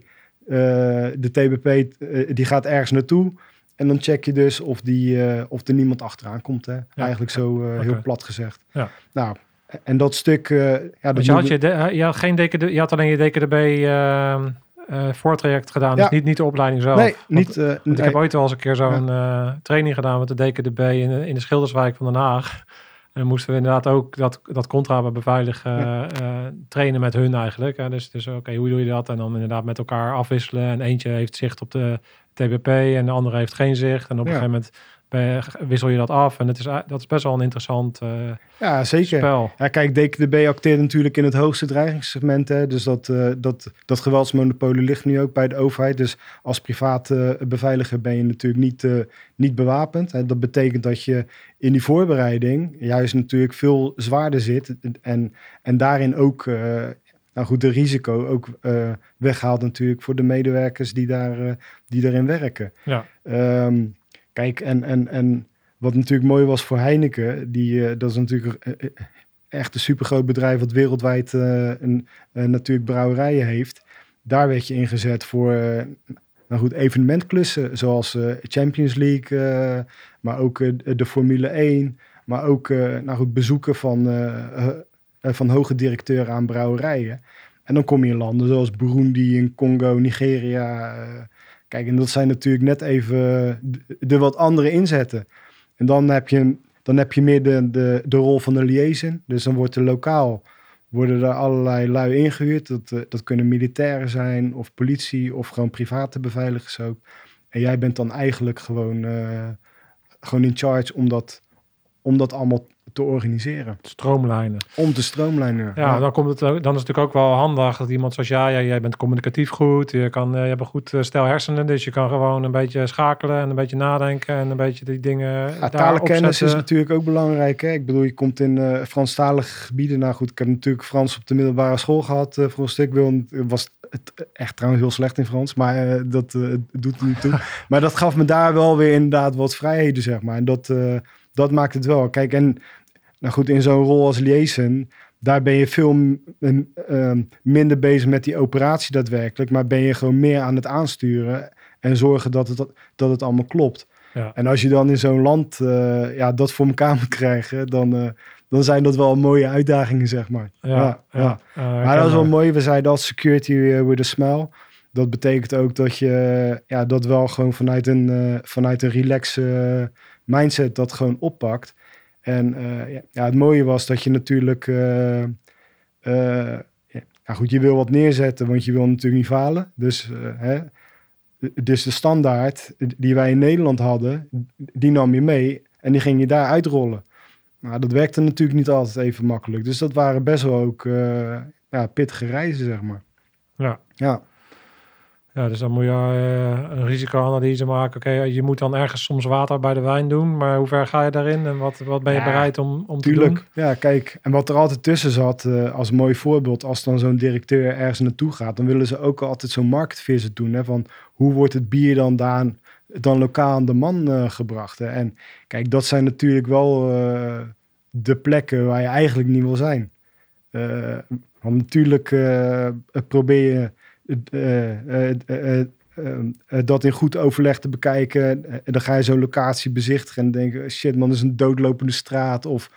S2: de TBP eh, die gaat ergens naartoe. En dan check je dus of, die, of er niemand achteraan komt. Hè? Eigenlijk zo heel plat gezegd.
S3: Ja.
S2: Nou, en dat stuk... ja, dat
S3: Want je had, je, de- je had, geen DKD, je had alleen je DKDB eh, voortraject gedaan. Dus niet, niet de opleiding zelf.
S2: Nee,
S3: Want-
S2: niet... eh,
S3: Want ik heb ooit wel eens een keer zo'n eh, training gedaan met de DKDB in, in de Schilderswijk van Den Haag. En dan moesten we inderdaad ook dat, dat contra beveiligen trainen met hun eigenlijk. Hè. Dus, dus oké, hoe doe je dat? En dan inderdaad met elkaar afwisselen. En eentje heeft zicht op de TBP en de andere heeft geen zicht. En op
S2: Ja.
S3: een gegeven moment wissel je dat af. En het is, dat is best wel een interessant eh,
S2: Ja, zeker.
S3: spel.
S2: Ja, kijk, DKDB acteert natuurlijk in het hoogste dreigingssegment. Hè? Dus dat, eh, dat, dat geweldsmonopolie ligt nu ook bij de overheid. Dus als private eh, beveiliger ben je natuurlijk niet, eh, niet bewapend. Hè? Dat betekent dat je in die voorbereiding juist natuurlijk veel zwaarder zit. En, en daarin ook eh, nou goed, de risico ook eh, weghaalt natuurlijk voor de medewerkers die, daar, eh, die daarin werken.
S3: Ja.
S2: Ehm, kijk, en, en, en wat natuurlijk mooi was voor Heineken, die, eh, dat is natuurlijk eh, eh, echt een supergroot bedrijf wat wereldwijd een, natuurlijk brouwerijen heeft. Daar werd je ingezet voor nou goed, evenementklussen zoals Champions League, maar ook de Formule 1, maar ook nou goed, bezoeken van, van hoge directeuren aan brouwerijen. En dan kom je in landen zoals Burundi, en Congo, Nigeria. Eh, kijk, en dat zijn natuurlijk net even de, de wat andere inzetten. En dan heb je, dan heb je meer de, de, de rol van de liaison. Dus dan wordt er lokaal worden er allerlei lui ingehuurd. Dat, eh, dat kunnen militairen zijn, of politie, of gewoon private beveiligers ook. En jij bent dan eigenlijk gewoon, eh, gewoon in charge om dat allemaal te organiseren.
S3: Stroomlijnen.
S2: Om te stroomlijnen.
S3: Ja, dan, komt het, dan is het natuurlijk ook wel handig dat iemand zoals jij, jij, jij bent communicatief goed, je, kan, eh, je hebt een goed eh, stel hersenen, dus je kan gewoon een beetje schakelen en een beetje nadenken en een beetje die dingen
S2: Ja, talenkennis is natuurlijk ook belangrijk. Hè? Ik bedoel, je komt in eh Franstalige gebieden. Nou goed, ik heb natuurlijk Frans op de middelbare school gehad eh, voor een stuk. Wil, was het echt trouwens heel slecht in Frans, maar dat doet er niet toe. [LAUGHS] maar dat gaf me daar wel weer inderdaad wat vrijheden, zeg maar. En dat, dat maakt het wel. Kijk, en nou goed, in zo'n rol als liaison, daar ben je veel ehm, minder bezig met die operatie daadwerkelijk, maar ben je gewoon meer aan het aansturen en zorgen dat het, dat het allemaal klopt.
S3: Ja.
S2: En als je dan in zo'n land eh, ja, dat voor elkaar moet krijgen, dan, eh, dan zijn dat wel mooie uitdagingen, zeg maar.
S3: Ja, ja.
S2: ja. Maar dat is wel mooi. We zeiden al security eh, with a smile. Dat betekent ook dat je ja, dat wel gewoon vanuit een, vanuit een relaxe mindset dat gewoon oppakt. En eh, ja, het mooie was dat je natuurlijk... eh, eh, ja, goed, je wil wat neerzetten, want je wil natuurlijk niet falen. Dus, hè, dus de standaard die wij in Nederland hadden, die nam je mee en die ging je daar uitrollen. Nou, dat werkte natuurlijk niet altijd even makkelijk. Dus dat waren best wel ook ja, pittige reizen, zeg maar.
S3: Ja.
S2: Ja,
S3: Ja, dus dan moet je eh, een risicoanalyse maken. Oké, je moet dan ergens soms water bij de wijn doen, maar hoe ver ga je daarin en wat, wat ben je
S2: Ja,
S3: bereid om, om te
S2: tuurlijk.
S3: doen?
S2: Ja, kijk, en wat er altijd tussen zat, eh, als mooi voorbeeld, als dan zo'n directeur ergens naartoe gaat, dan willen ze ook altijd zo'n market visit doen. Hè, van hoe wordt het bier dan daar dan lokaal aan de man eh, gebracht? Hè? En kijk, dat zijn natuurlijk wel eh, de plekken waar je eigenlijk niet wil zijn. Eh, want natuurlijk eh, probeer je eh, eh, eh, dat in goed overleg te bekijken. En dan ga je zo'n locatie bezichtigen en denken, shit man, is een doodlopende straat. Of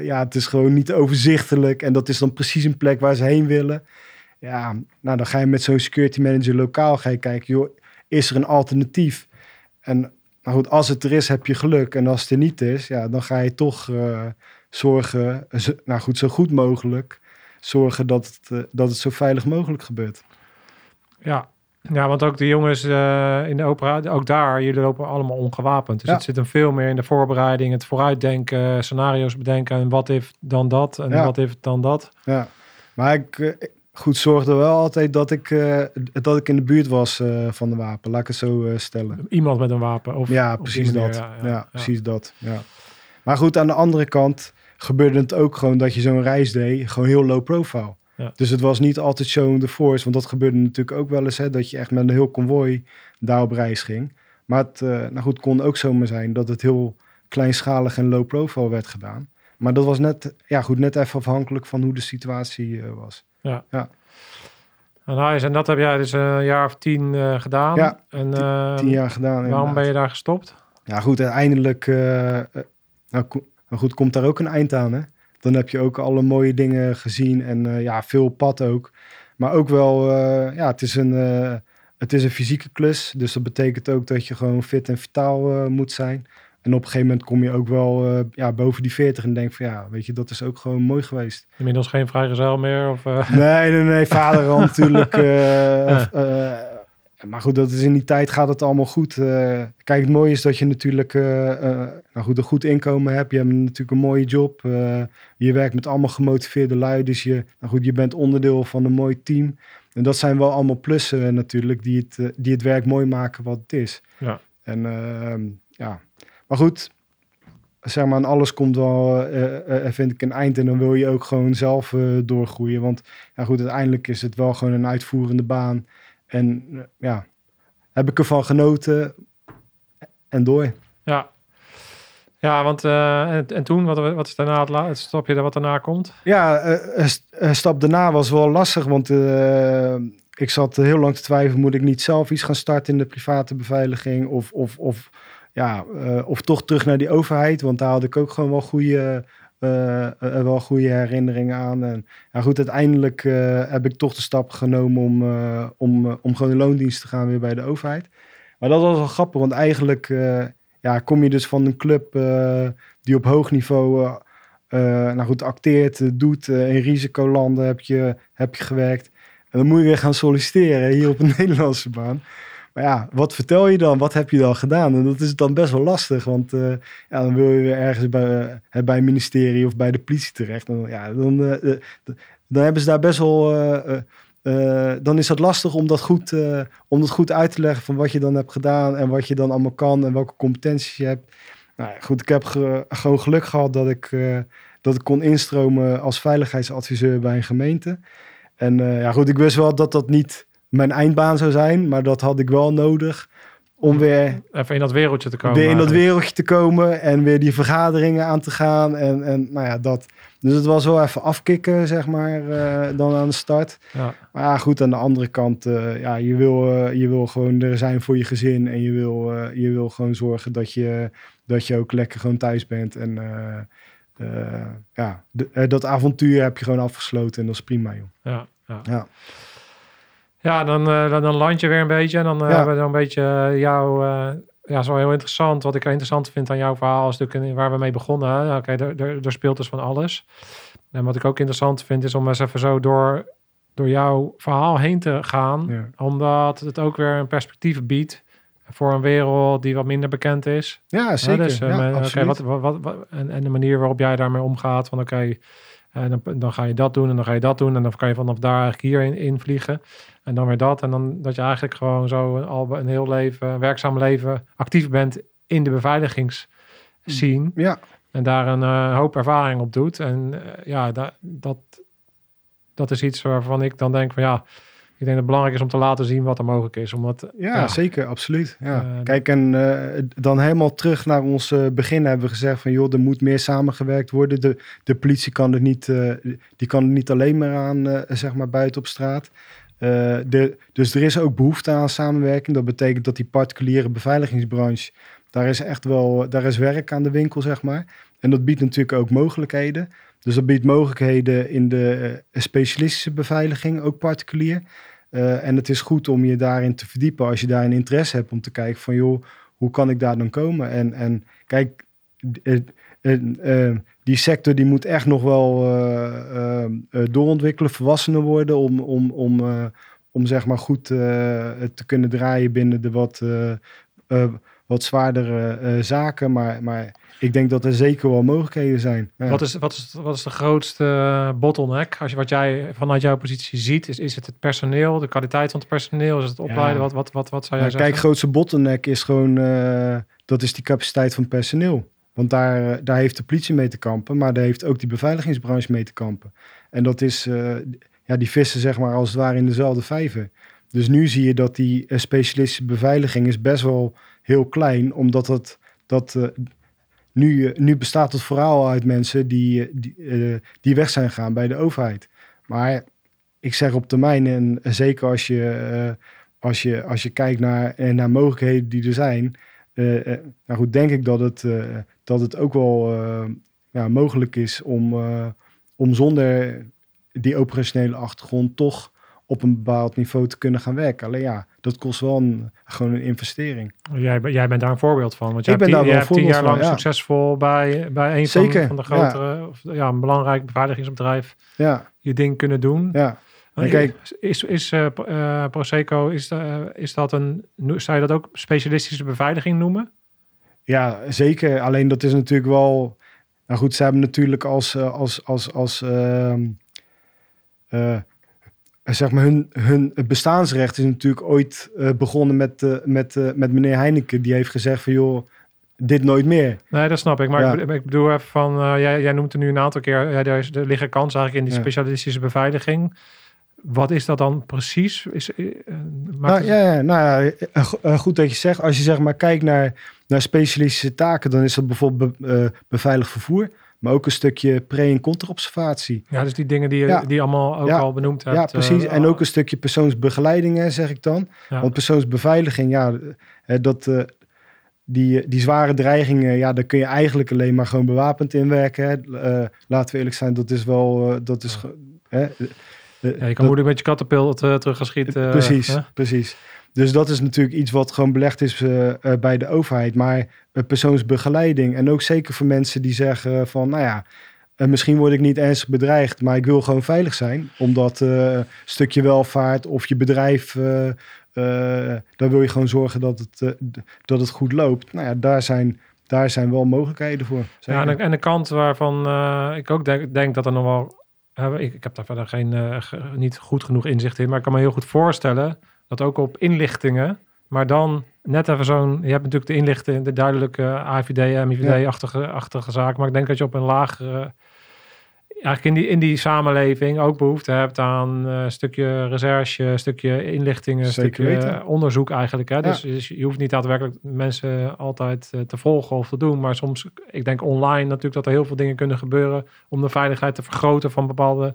S2: ja, het is gewoon niet overzichtelijk. En dat is dan precies een plek waar ze heen willen. Ja, nou dan ga je met zo'n security manager lokaal ga je kijken, joh, is er een alternatief? En nou goed, als het er is, heb je geluk. En als het er niet is, ja, dan ga je toch zorgen, zo- nou goed, zo goed mogelijk, zorgen dat dat het zo veilig mogelijk gebeurt.
S3: Ja. ja, want ook de jongens eh, in de opera, ook daar, jullie lopen allemaal ongewapend. Dus
S2: Ja.
S3: het zit hem veel meer in de voorbereiding, het vooruitdenken, scenario's bedenken. En wat if dan dat en
S2: Ja.
S3: wat if dan dat.
S2: Ja, maar ik eh, goed zorgde wel altijd dat ik, eh, dat ik in de buurt was van de wapen. Laat ik het zo stellen.
S3: Iemand met een wapen. Of,
S2: ja, precies dat.
S3: ja,
S2: ja. precies dat. Ja. Maar goed, aan de andere kant gebeurde het ook gewoon dat je zo'n reis deed, gewoon heel low profile.
S3: Ja.
S2: Dus het was niet altijd show the force, want dat gebeurde natuurlijk ook wel eens, hè, dat je echt met een heel konvooi daar op reis ging. Maar het eh, nou goed, kon ook zomaar zijn dat het heel kleinschalig en low profile werd gedaan. Maar dat was net, ja goed, net even afhankelijk van hoe de situatie eh, was.
S3: En, nice. en dat heb jij dus een jaar of tien eh, gedaan.
S2: Ja,
S3: en,
S2: tien- Tien jaar gedaan.
S3: Waarom
S2: inderdaad.
S3: ben je daar gestopt?
S2: Ja, goed, uiteindelijk nou, nou goed, komt daar ook een eind aan. Hè? Dan heb je ook alle mooie dingen gezien en eh, ja, veel pad ook. Maar ook wel, eh, ja, het is, een, eh, het is een fysieke klus. Dus dat betekent ook dat je gewoon fit en vitaal moet zijn. En op een gegeven moment kom je ook wel ja, boven die 40 en denk van ja, weet je, dat is ook gewoon mooi geweest.
S3: Inmiddels geen vrijgezel meer? Of,
S2: Nee, nee, nee, vader al [LAUGHS] natuurlijk. Maar goed, dat is in die tijd gaat het allemaal goed. Eh, kijk, het mooie is dat je natuurlijk eh, nou goed, een goed inkomen hebt. Je hebt natuurlijk een mooie job. Je werkt met allemaal gemotiveerde lui. Dus je, nou goed, je bent onderdeel van een mooi team. En dat zijn wel allemaal plussen natuurlijk die het, die het werk mooi maken wat het is.
S3: Ja.
S2: En ehm, ja, maar goed. zeg maar, aan alles komt wel, vind ik, een eind. En dan wil je ook gewoon zelf doorgroeien. Want ja, goed, uiteindelijk is het wel gewoon een uitvoerende baan. En eh, ja, heb ik ervan genoten en door.
S3: Ja. Ja, want eh, en, en toen, wat, wat is daarna het, la- het stapje dat wat daarna komt?
S2: Ja, eh, een st- een stap daarna was wel lastig, want ik zat heel lang te twijfelen, moet ik niet zelf iets gaan starten in de private beveiliging of, of, of, ja, of toch terug naar die overheid, want daar had ik ook gewoon wel goede, wel goede herinneringen aan. En ja, goed, uiteindelijk eh, heb ik toch de stap genomen om, eh, om, eh, om gewoon in loondienst te gaan weer bij de overheid. Maar dat was wel grappig, want eigenlijk eh, ja, kom je dus van een club eh, die op hoog niveau eh, eh, nou goed, acteert, eh, doet. eh, in risicolanden heb je, heb je gewerkt. En dan moet je weer gaan solliciteren hier op een [LAUGHS] Nederlandse baan. Ja, wat vertel je dan? Wat heb je dan gedaan? En dat is dan best wel lastig, want eh, ja, dan wil je weer ergens bij, eh, bij een ministerie of bij de politie terecht. En, ja, dan, eh, dan hebben ze daar best wel... dan is het lastig om dat, goed, om dat goed uit te leggen van wat je dan hebt gedaan en wat je dan allemaal kan en welke competenties je hebt. Nou goed, ik heb ge- gewoon geluk gehad dat ik, dat ik kon instromen als veiligheidsadviseur bij een gemeente. En ja, goed, ik wist wel dat dat niet mijn eindbaan zou zijn, maar dat had ik wel nodig om weer,
S3: Even in dat wereldje te komen.
S2: weer in dat wereldje te komen en weer die vergaderingen aan te gaan. En, en nou ja, dat. Dus het was wel even afkicken, zeg maar, eh, dan aan de start.
S3: Ja.
S2: Maar ja, goed, aan de andere kant, eh, ja, je wil, eh, je wil gewoon er zijn voor je gezin. En je wil, je wil gewoon zorgen dat je, dat je ook lekker gewoon thuis bent. En ja, de- dat avontuur heb je gewoon afgesloten en dat is prima, joh.
S3: Ja, ja.
S2: Ja.
S3: Ja, dan, eh, dan, dan land je weer een beetje. En dan eh,
S2: Ja.
S3: hebben we dan een beetje eh, jouw... ja, wel heel interessant. Wat ik interessant vind aan jouw verhaal is natuurlijk waar we mee begonnen. hè. Oké, er, er, speelt dus van alles. En wat ik ook interessant vind is om eens even zo door, door jouw verhaal heen te gaan.
S2: Ja.
S3: Omdat het ook weer een perspectief biedt voor een wereld die wat minder bekend is.
S2: Ja, zeker.
S3: dus,
S2: ja,
S3: wat, wat, wat, wat- en, en de manier waarop jij daarmee omgaat. Van oké, eh, dan, dan ga je dat doen en dan ga je dat doen. En dan kan je vanaf daar eigenlijk hierin in vliegen. En dan weer dat. En dan dat je eigenlijk gewoon zo een, al een heel leven, een werkzaam leven, actief bent in de beveiligingsscene.
S2: Ja,
S3: En daar een eh, hoop ervaring op doet. En eh, ja, da- dat, dat is iets waarvan ik dan denk van ja, ik denk dat het belangrijk is om te laten zien wat er mogelijk is. Omdat,
S2: ja,
S3: Ja.
S2: zeker, absoluut. Ja.
S3: Eh,
S2: Kijk, en eh, dan helemaal terug naar ons eh, begin hebben we gezegd van joh, er moet meer samengewerkt worden. De, de politie kan er niet, die kan er niet alleen maar aan, zeg maar, buiten op straat. De, dus er is ook behoefte aan samenwerking. Dat betekent dat die particuliere beveiligingsbranche, daar is echt wel, daar is werk aan de winkel, zeg maar. En dat biedt natuurlijk ook mogelijkheden. Dus dat biedt mogelijkheden in de specialistische beveiliging, ook particulier. Eh, en het is goed om je daarin te verdiepen als je daar een interesse hebt om te kijken van joh, hoe kan ik daar dan komen? En, en kijk, eh, eh, die sector die moet echt nog wel doorontwikkelen, volwassener worden om, om, om, om zeg maar goed te kunnen draaien binnen de wat, wat zwaardere eh, zaken. Maar, maar ik denk dat er zeker wel mogelijkheden zijn. Ja.
S3: Wat, is, wat, is, wat is de grootste eh, bottleneck? Als je, wat jij vanuit jouw positie ziet, is, is het het personeel, de kwaliteit van het personeel? Is het opleiden?
S2: Ja.
S3: Wat, wat, wat, wat zou jij
S2: Nou,
S3: zeggen?
S2: kijk, grootste bottleneck is gewoon, eh, dat is die capaciteit van personeel. Want daar, daar heeft de politie mee te kampen, maar daar heeft ook die beveiligingsbranche mee te kampen. En dat is, ja, die vissen zeg maar als het ware in dezelfde vijver. Dus nu zie je dat die specialistische beveiliging is best wel heel klein, omdat het, dat, eh, nu, eh, nu bestaat het vooral uit mensen die, eh, die, die weg zijn gegaan bij de overheid. Maar ik zeg op termijn, en zeker als je, als je, als je kijkt naar, naar mogelijkheden die er zijn, nou goed, denk ik dat het, dat het ook wel ja, mogelijk is om, om zonder die operationele achtergrond toch op een bepaald niveau te kunnen gaan werken. Alleen ja, dat kost wel een, gewoon een investering.
S3: Jij, jij bent daar een voorbeeld van. Want jij
S2: Ik ben
S3: hebt
S2: daar wel een
S3: hebt tien jaar
S2: voorbeeld
S3: lang
S2: van, ja.
S3: succesvol bij, bij een
S2: Zeker,
S3: van, van de
S2: ja.
S3: grotere, of, ja, een belangrijk beveiligingsbedrijf
S2: Ja,
S3: je ding kunnen doen.
S2: ja. En kijk-
S3: is, is eh, Pro- eh, Proseco, is, eh, is dat een, zou je dat ook specialistische beveiliging noemen?
S2: Ja, zeker. Alleen dat is natuurlijk wel. Nou goed, ze hebben natuurlijk als. eh, als, als, als ehm, eh, zeg maar, hun, hun bestaansrecht is natuurlijk ooit eh, begonnen met, eh, met, eh, met meneer Heineken. Die heeft gezegd van joh, dit nooit meer.
S3: Nee, dat snap ik. Maar
S2: Ja.
S3: ik, ik bedoel even van, eh, jij, jij noemt er nu een aantal keer, ja, er, is, er liggen kansen eigenlijk in die
S2: Ja.
S3: specialistische beveiliging. Wat is dat dan precies? Is, eh, eh,
S2: Nou,
S3: het-
S2: ja, ja, nou ja, eh, eh, goed dat je zegt. Als je zeg maar kijkt naar, naar specialistische taken, dan is dat bijvoorbeeld be, eh, beveiligd vervoer, maar ook een stukje pre- en contra-observatie.
S3: Ja, dus die dingen die je
S2: Ja.
S3: die allemaal ook
S2: Ja.
S3: al benoemd hebt.
S2: Ja, precies.
S3: eh,
S2: en ook een stukje persoonsbegeleiding, hè, zeg ik dan.
S3: ja.
S2: Want persoonsbeveiliging, ja, eh, dat, eh, die, die zware dreigingen, ja, daar kun je eigenlijk alleen maar gewoon bewapend inwerken. Hè. Eh, laten we eerlijk zijn, dat is wel, eh, dat is, hè, eh, eh,
S3: Ja, je kan
S2: dat-
S3: moeilijk met je kattenpil eh, terug gaan schieten. eh,
S2: precies,
S3: hè?
S2: precies. Dus dat is natuurlijk iets wat gewoon belegd is eh, eh, bij de overheid. Maar eh, persoonsbegeleiding en ook zeker voor mensen die zeggen van, nou ja, misschien word ik niet ernstig bedreigd, maar ik wil gewoon veilig zijn. Omdat een stukje welvaart of je bedrijf, eh, daar wil je gewoon zorgen dat het, dat het goed loopt. Nou ja, daar zijn, daar zijn wel mogelijkheden voor.
S3: Ja, en, de, kant waarvan ik ook denk, denk dat er nog wel... ik, ik heb daar verder geen, ge- niet goed genoeg inzicht in, maar ik kan me heel goed voorstellen dat ook op inlichtingen, maar dan net even zo'n... Je hebt natuurlijk de inlichting, de duidelijke AVD, MIVD-achtige achtige zaak, maar ik denk dat je op een lagere... Eigenlijk in die, in die samenleving ook behoefte hebt aan eh, een stukje recherche, een stukje inlichtingen, een stukje
S2: weten.
S3: onderzoek eigenlijk. Hè?
S2: Ja.
S3: Dus, dus je hoeft niet daadwerkelijk mensen altijd eh, te volgen of te doen. Maar soms, ik denk online natuurlijk dat er heel veel dingen kunnen gebeuren om de veiligheid te vergroten van bepaalde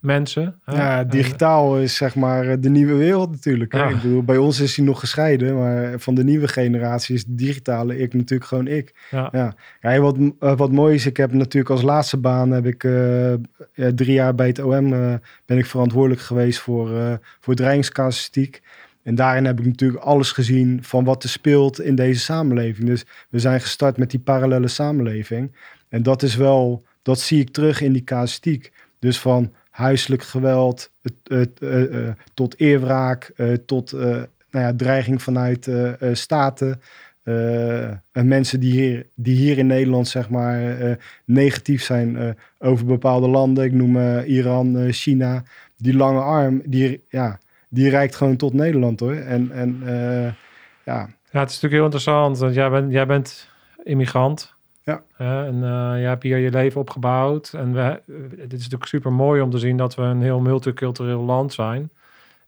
S3: mensen.
S2: Ja,
S3: En,
S2: digitaal is zeg maar eh, de nieuwe wereld natuurlijk. hè.
S3: Ja.
S2: Ik bedoel, bij ons is die nog gescheiden, maar van de nieuwe generatie is de digitale ik natuurlijk gewoon ik.
S3: ja.
S2: Ja, wat, eh, wat mooi is, ik heb natuurlijk als laatste baan heb ik eh, drie jaar bij het OM eh, ben ik verantwoordelijk geweest voor, eh voor dreigingscasuïstiek. En daarin heb ik natuurlijk alles gezien van wat er speelt in deze samenleving. Dus we zijn gestart met die parallele samenleving. En dat is wel, dat zie ik terug in die casuïstiek. Dus van huiselijk geweld eh, eh, tot eerwraak, eh, tot nou ja, dreiging vanuit staten. en mensen die hier, die hier in Nederland zeg maar negatief zijn over bepaalde landen. Ik noem Iran, China. Die lange arm, die, ja, die reikt gewoon tot Nederland hoor. En, en ja,
S3: Ja, het is natuurlijk heel interessant, want jij bent, jij bent immigrant.
S2: Ja.
S3: En eh jij hebt hier je leven opgebouwd. En we, eh, het is natuurlijk super mooi om te zien dat we een heel multicultureel land zijn.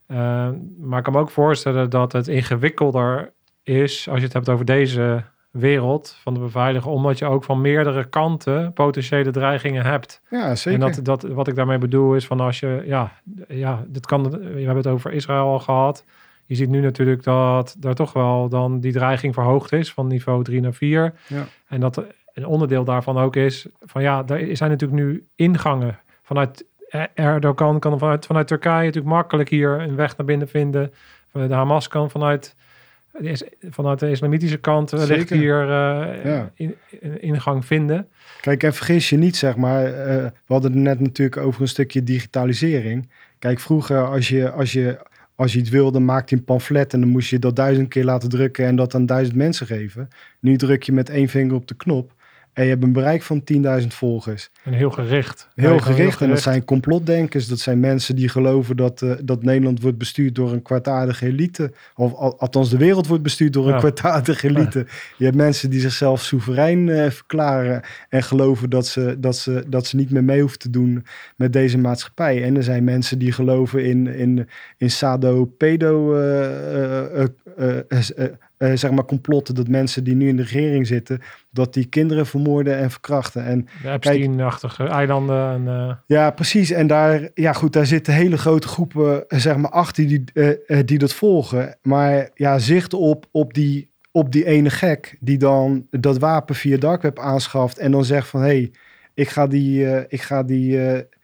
S3: Eh, maar ik kan me ook voorstellen dat het ingewikkelder is als je het hebt over deze wereld van de beveiliging, omdat je ook van meerdere kanten potentiële dreigingen hebt.
S2: ja zeker.
S3: En dat, dat, wat ik daarmee bedoel is van als je, ja, ja, dit kan, we hebben het over Israël al gehad. Je ziet nu natuurlijk dat daar toch wel dan die dreiging verhoogd is van niveau 3 naar 4.
S2: Ja.
S3: En dat een onderdeel daarvan ook is van ja, er zijn natuurlijk nu ingangen vanuit Erdogan kan vanuit, vanuit Turkije natuurlijk makkelijk hier een weg naar binnen vinden. De Hamas kan vanuit, vanuit de islamitische kant wellicht hier eh,
S2: Ja.
S3: in, in- ingang vinden.
S2: Kijk, en vergis je niet, zeg maar. eh, we hadden het net natuurlijk over een stukje digitalisering. Kijk, vroeger als je, als je, als je iets wilde, maakte je een pamflet en dan moest je dat duizend keer laten drukken en dat aan duizend mensen geven. Nu druk je met één vinger op de knop en je hebt een bereik van 10.000 volgers.
S3: En heel gericht.
S2: Heel gericht. En dat zijn complotdenkers. Dat zijn mensen die geloven dat, eh, dat Nederland wordt bestuurd door een kwartaardige elite. Of al- althans, de wereld wordt bestuurd door een kwartaardige elite. Je hebt mensen die zichzelf soeverein eh, verklaren. En geloven dat ze, dat, ze, dat ze niet meer mee hoeven te doen met deze maatschappij. En er zijn mensen die geloven in, in, in sado-pedo. Eh, zeg maar complotten dat mensen die nu in de regering zitten, dat die kinderen vermoorden en verkrachten. En
S3: De Epstein-achtige eilanden. En, eh,
S2: ja, precies. En daar, ja, goed, daar zitten hele grote groepen eh, zeg maar, achter die, die dat volgen. Maar ja, zicht op, op, die, op die ene gek die dan dat wapen via dark web aanschaft en dan zegt van hé, hey, ik ga die, ik ga die,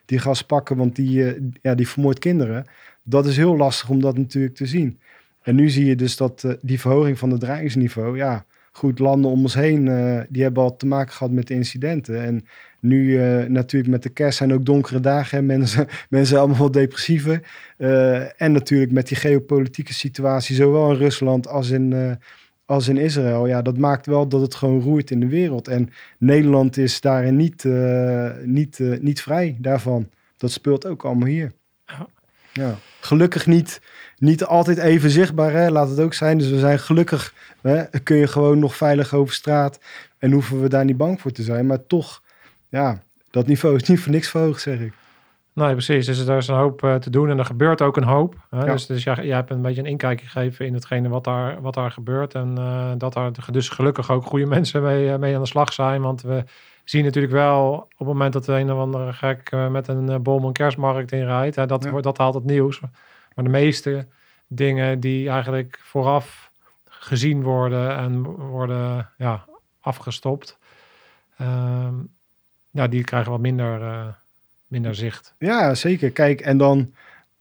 S2: die gas pakken, want die, eh, ja, die vermoordt kinderen. Dat is heel lastig om dat natuurlijk te zien. En nu zie je dus dat eh, die verhoging van het dreigingsniveau, ja, goed, landen om ons heen, eh, die hebben al te maken gehad met incidenten. En nu eh, natuurlijk met de kerst zijn ook donkere dagen. Hè. Mensen, [LAUGHS] mensen allemaal wat depressiever. En natuurlijk met die geopolitieke situatie, zowel in Rusland als in, als in Israël. Ja, dat maakt wel dat het gewoon roert in de wereld. En Nederland is daarin niet, niet, niet vrij daarvan. Dat speelt ook allemaal hier. Ja. Gelukkig niet, niet altijd even zichtbaar, hè? laat het ook zijn. Dus we zijn gelukkig, hè? kun je gewoon nog veilig over straat. En hoeven we daar niet bang voor te zijn. Maar toch, ja, dat niveau is niet voor niks verhoogd, zeg ik.
S3: Nee, precies. Dus er is een hoop uh, te doen en er gebeurt ook een hoop. Hè?
S2: Ja.
S3: Dus, dus jij, jij hebt een beetje een inkijkje gegeven in hetgene wat daar, wat daar gebeurt. En uh, dat daar dus gelukkig ook goede mensen mee, uh, mee aan de slag zijn. Want we zien natuurlijk wel op het moment dat de een of andere gek met een bom een kerstmarkt inrijdt. Hè, dat,
S2: Ja.
S3: dat haalt het nieuws. Maar de meeste dingen die eigenlijk vooraf gezien worden en worden ja, afgestopt. ehm, ja, die krijgen wat minder, uh, minder zicht.
S2: Ja, zeker. Kijk, en dan,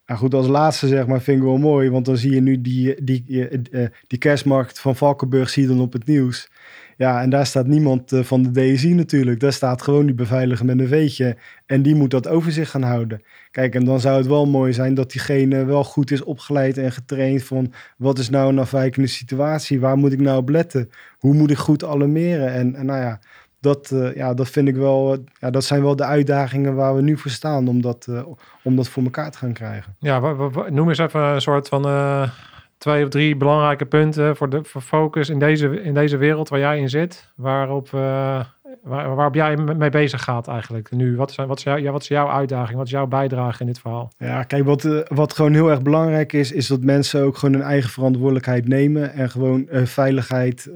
S2: nou goed, als laatste zeg maar, vind ik wel mooi. Want dan zie je nu die, die, uh, die kerstmarkt van Valkenburg, zie je dan op het nieuws. Ja, en daar staat niemand uh, van de DSI natuurlijk. Daar staat gewoon die beveiliger met een veetje. En die moet dat overzicht gaan houden. Kijk, en dan zou het wel mooi zijn dat diegene wel goed is opgeleid en getraind van wat is nou een afwijkende situatie? Waar moet ik nou op letten? Hoe moet ik goed alarmeren? En, en nou ja, dat, uh, ja, dat vind ik wel, uh, ja, dat zijn wel de uitdagingen waar we nu voor staan om dat, om dat voor elkaar te gaan krijgen.
S3: Ja, noem eens even een soort van twee of drie belangrijke punten voor de voor focus in deze, in deze wereld waar jij in zit, waarop, uh, waar, waarop jij mee bezig gaat eigenlijk nu. Wat is, wat, is jou, ja, wat is jouw uitdaging? Wat is jouw bijdrage in dit verhaal?
S2: Ja, kijk, wat, uh, wat gewoon heel erg belangrijk is, is dat mensen ook gewoon hun eigen verantwoordelijkheid nemen en gewoon veiligheid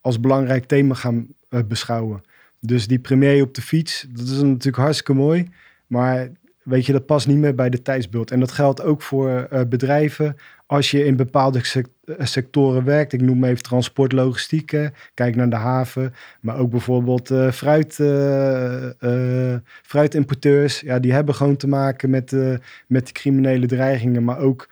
S2: als belangrijk thema gaan beschouwen. Dus die premier op de fiets, dat is natuurlijk hartstikke mooi. Maar weet je, dat past niet meer bij de tijdsbeeld. En dat geldt ook voor uh, bedrijven. Als je in bepaalde sect sectoren werkt, ik noem even transport, logistiek, kijk naar de haven, maar ook bijvoorbeeld uh, fruit, fruitimporteurs. Ja, die hebben gewoon te maken met, met criminele dreigingen, maar ook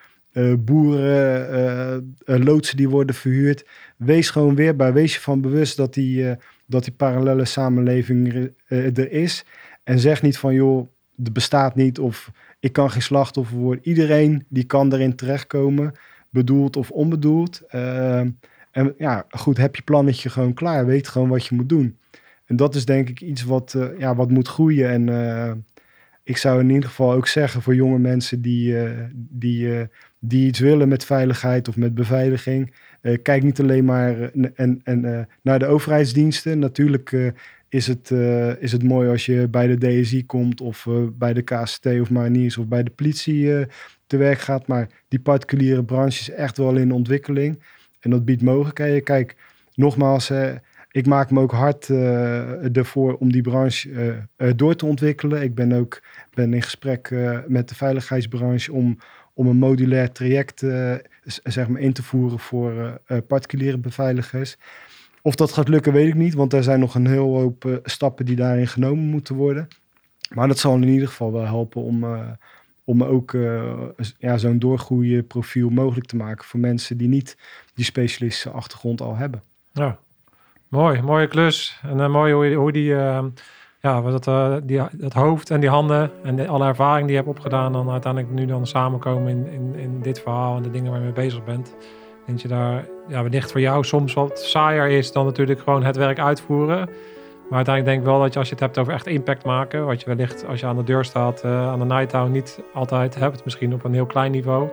S2: boeren, loodsen die worden verhuurd. Wees gewoon weerbaar. Wees je van bewust dat die, dat die parallele samenleving er is. En zeg niet van, joh, er bestaat niet of ik kan geen slachtoffer worden. Iedereen die kan erin terechtkomen, bedoeld of onbedoeld. en ja, goed, heb je plannetje gewoon klaar. Weet gewoon wat je moet doen. En dat is denk ik iets wat, ja, wat moet groeien. En ik zou in ieder geval ook zeggen voor jonge mensen die, die die iets willen met veiligheid of met beveiliging. Kijk niet alleen maar en, en, naar de overheidsdiensten. Natuurlijk is, het, is het mooi als je bij de DSI komt of bij de KST of mariniers of bij de politie te werk gaat. Maar die particuliere branche is echt wel in ontwikkeling. En dat biedt mogelijkheden. Kijk, nogmaals, ik maak me ook hard ervoor om die branche door te ontwikkelen. Ik ben ook ben in gesprek met de veiligheidsbranche om om een modulair traject zeg maar in te voeren voor particuliere beveiligers. Of dat gaat lukken, weet ik niet, want er zijn nog een heel hoop uh, stappen die daarin genomen moeten worden. Maar dat zal in ieder geval wel helpen om, om ook ja, zo'n doorgroeiprofiel mogelijk te maken voor mensen die niet die specialistische achtergrond al hebben.
S3: Ja, mooi, mooie klus. En mooi hoe, hoe die ja, dat, uh, die, dat hoofd en die handen en alle ervaring die je hebt opgedaan, dan uiteindelijk nu dan samenkomen in, in, in dit verhaal en de dingen waar je mee bezig bent. Dat je daar ja, wellicht voor jou soms wat saaier is dan natuurlijk gewoon het werk uitvoeren. Maar uiteindelijk denk ik wel dat je als je het hebt over echt impact maken, wat je wellicht als je aan de deur staat uh, aan de Nighttown niet altijd hebt, misschien op een heel klein niveau,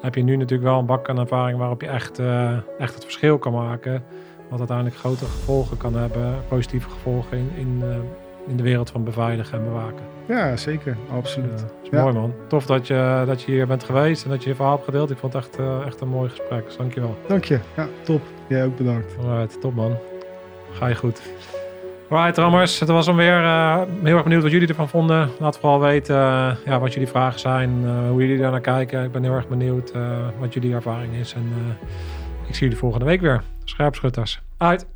S3: heb je nu natuurlijk wel een bak aan ervaring waarop je echt, uh, echt het verschil kan maken. Wat uiteindelijk grotere gevolgen kan hebben, positieve gevolgen in, in in de wereld van beveiligen en bewaken.
S2: Ja, zeker. Absoluut.
S3: Ja, is ja. mooi man. Tof dat je, dat je hier bent geweest en dat je je verhaal hebt gedeeld. Ik vond het echt, uh, echt een mooi gesprek. Dus dankjewel.
S2: Dank je. Ja, top. Jij ook bedankt.
S3: Alright, top man. Ga je goed. Alright, Rammers. Het was hem weer. Uh, heel erg benieuwd wat jullie ervan vonden. Laat vooral weten uh, ja, wat jullie vragen zijn. hoe jullie daar naar kijken. Ik ben heel erg benieuwd wat jullie ervaring is. En ik zie jullie volgende week weer. Scherpschutters. Uit.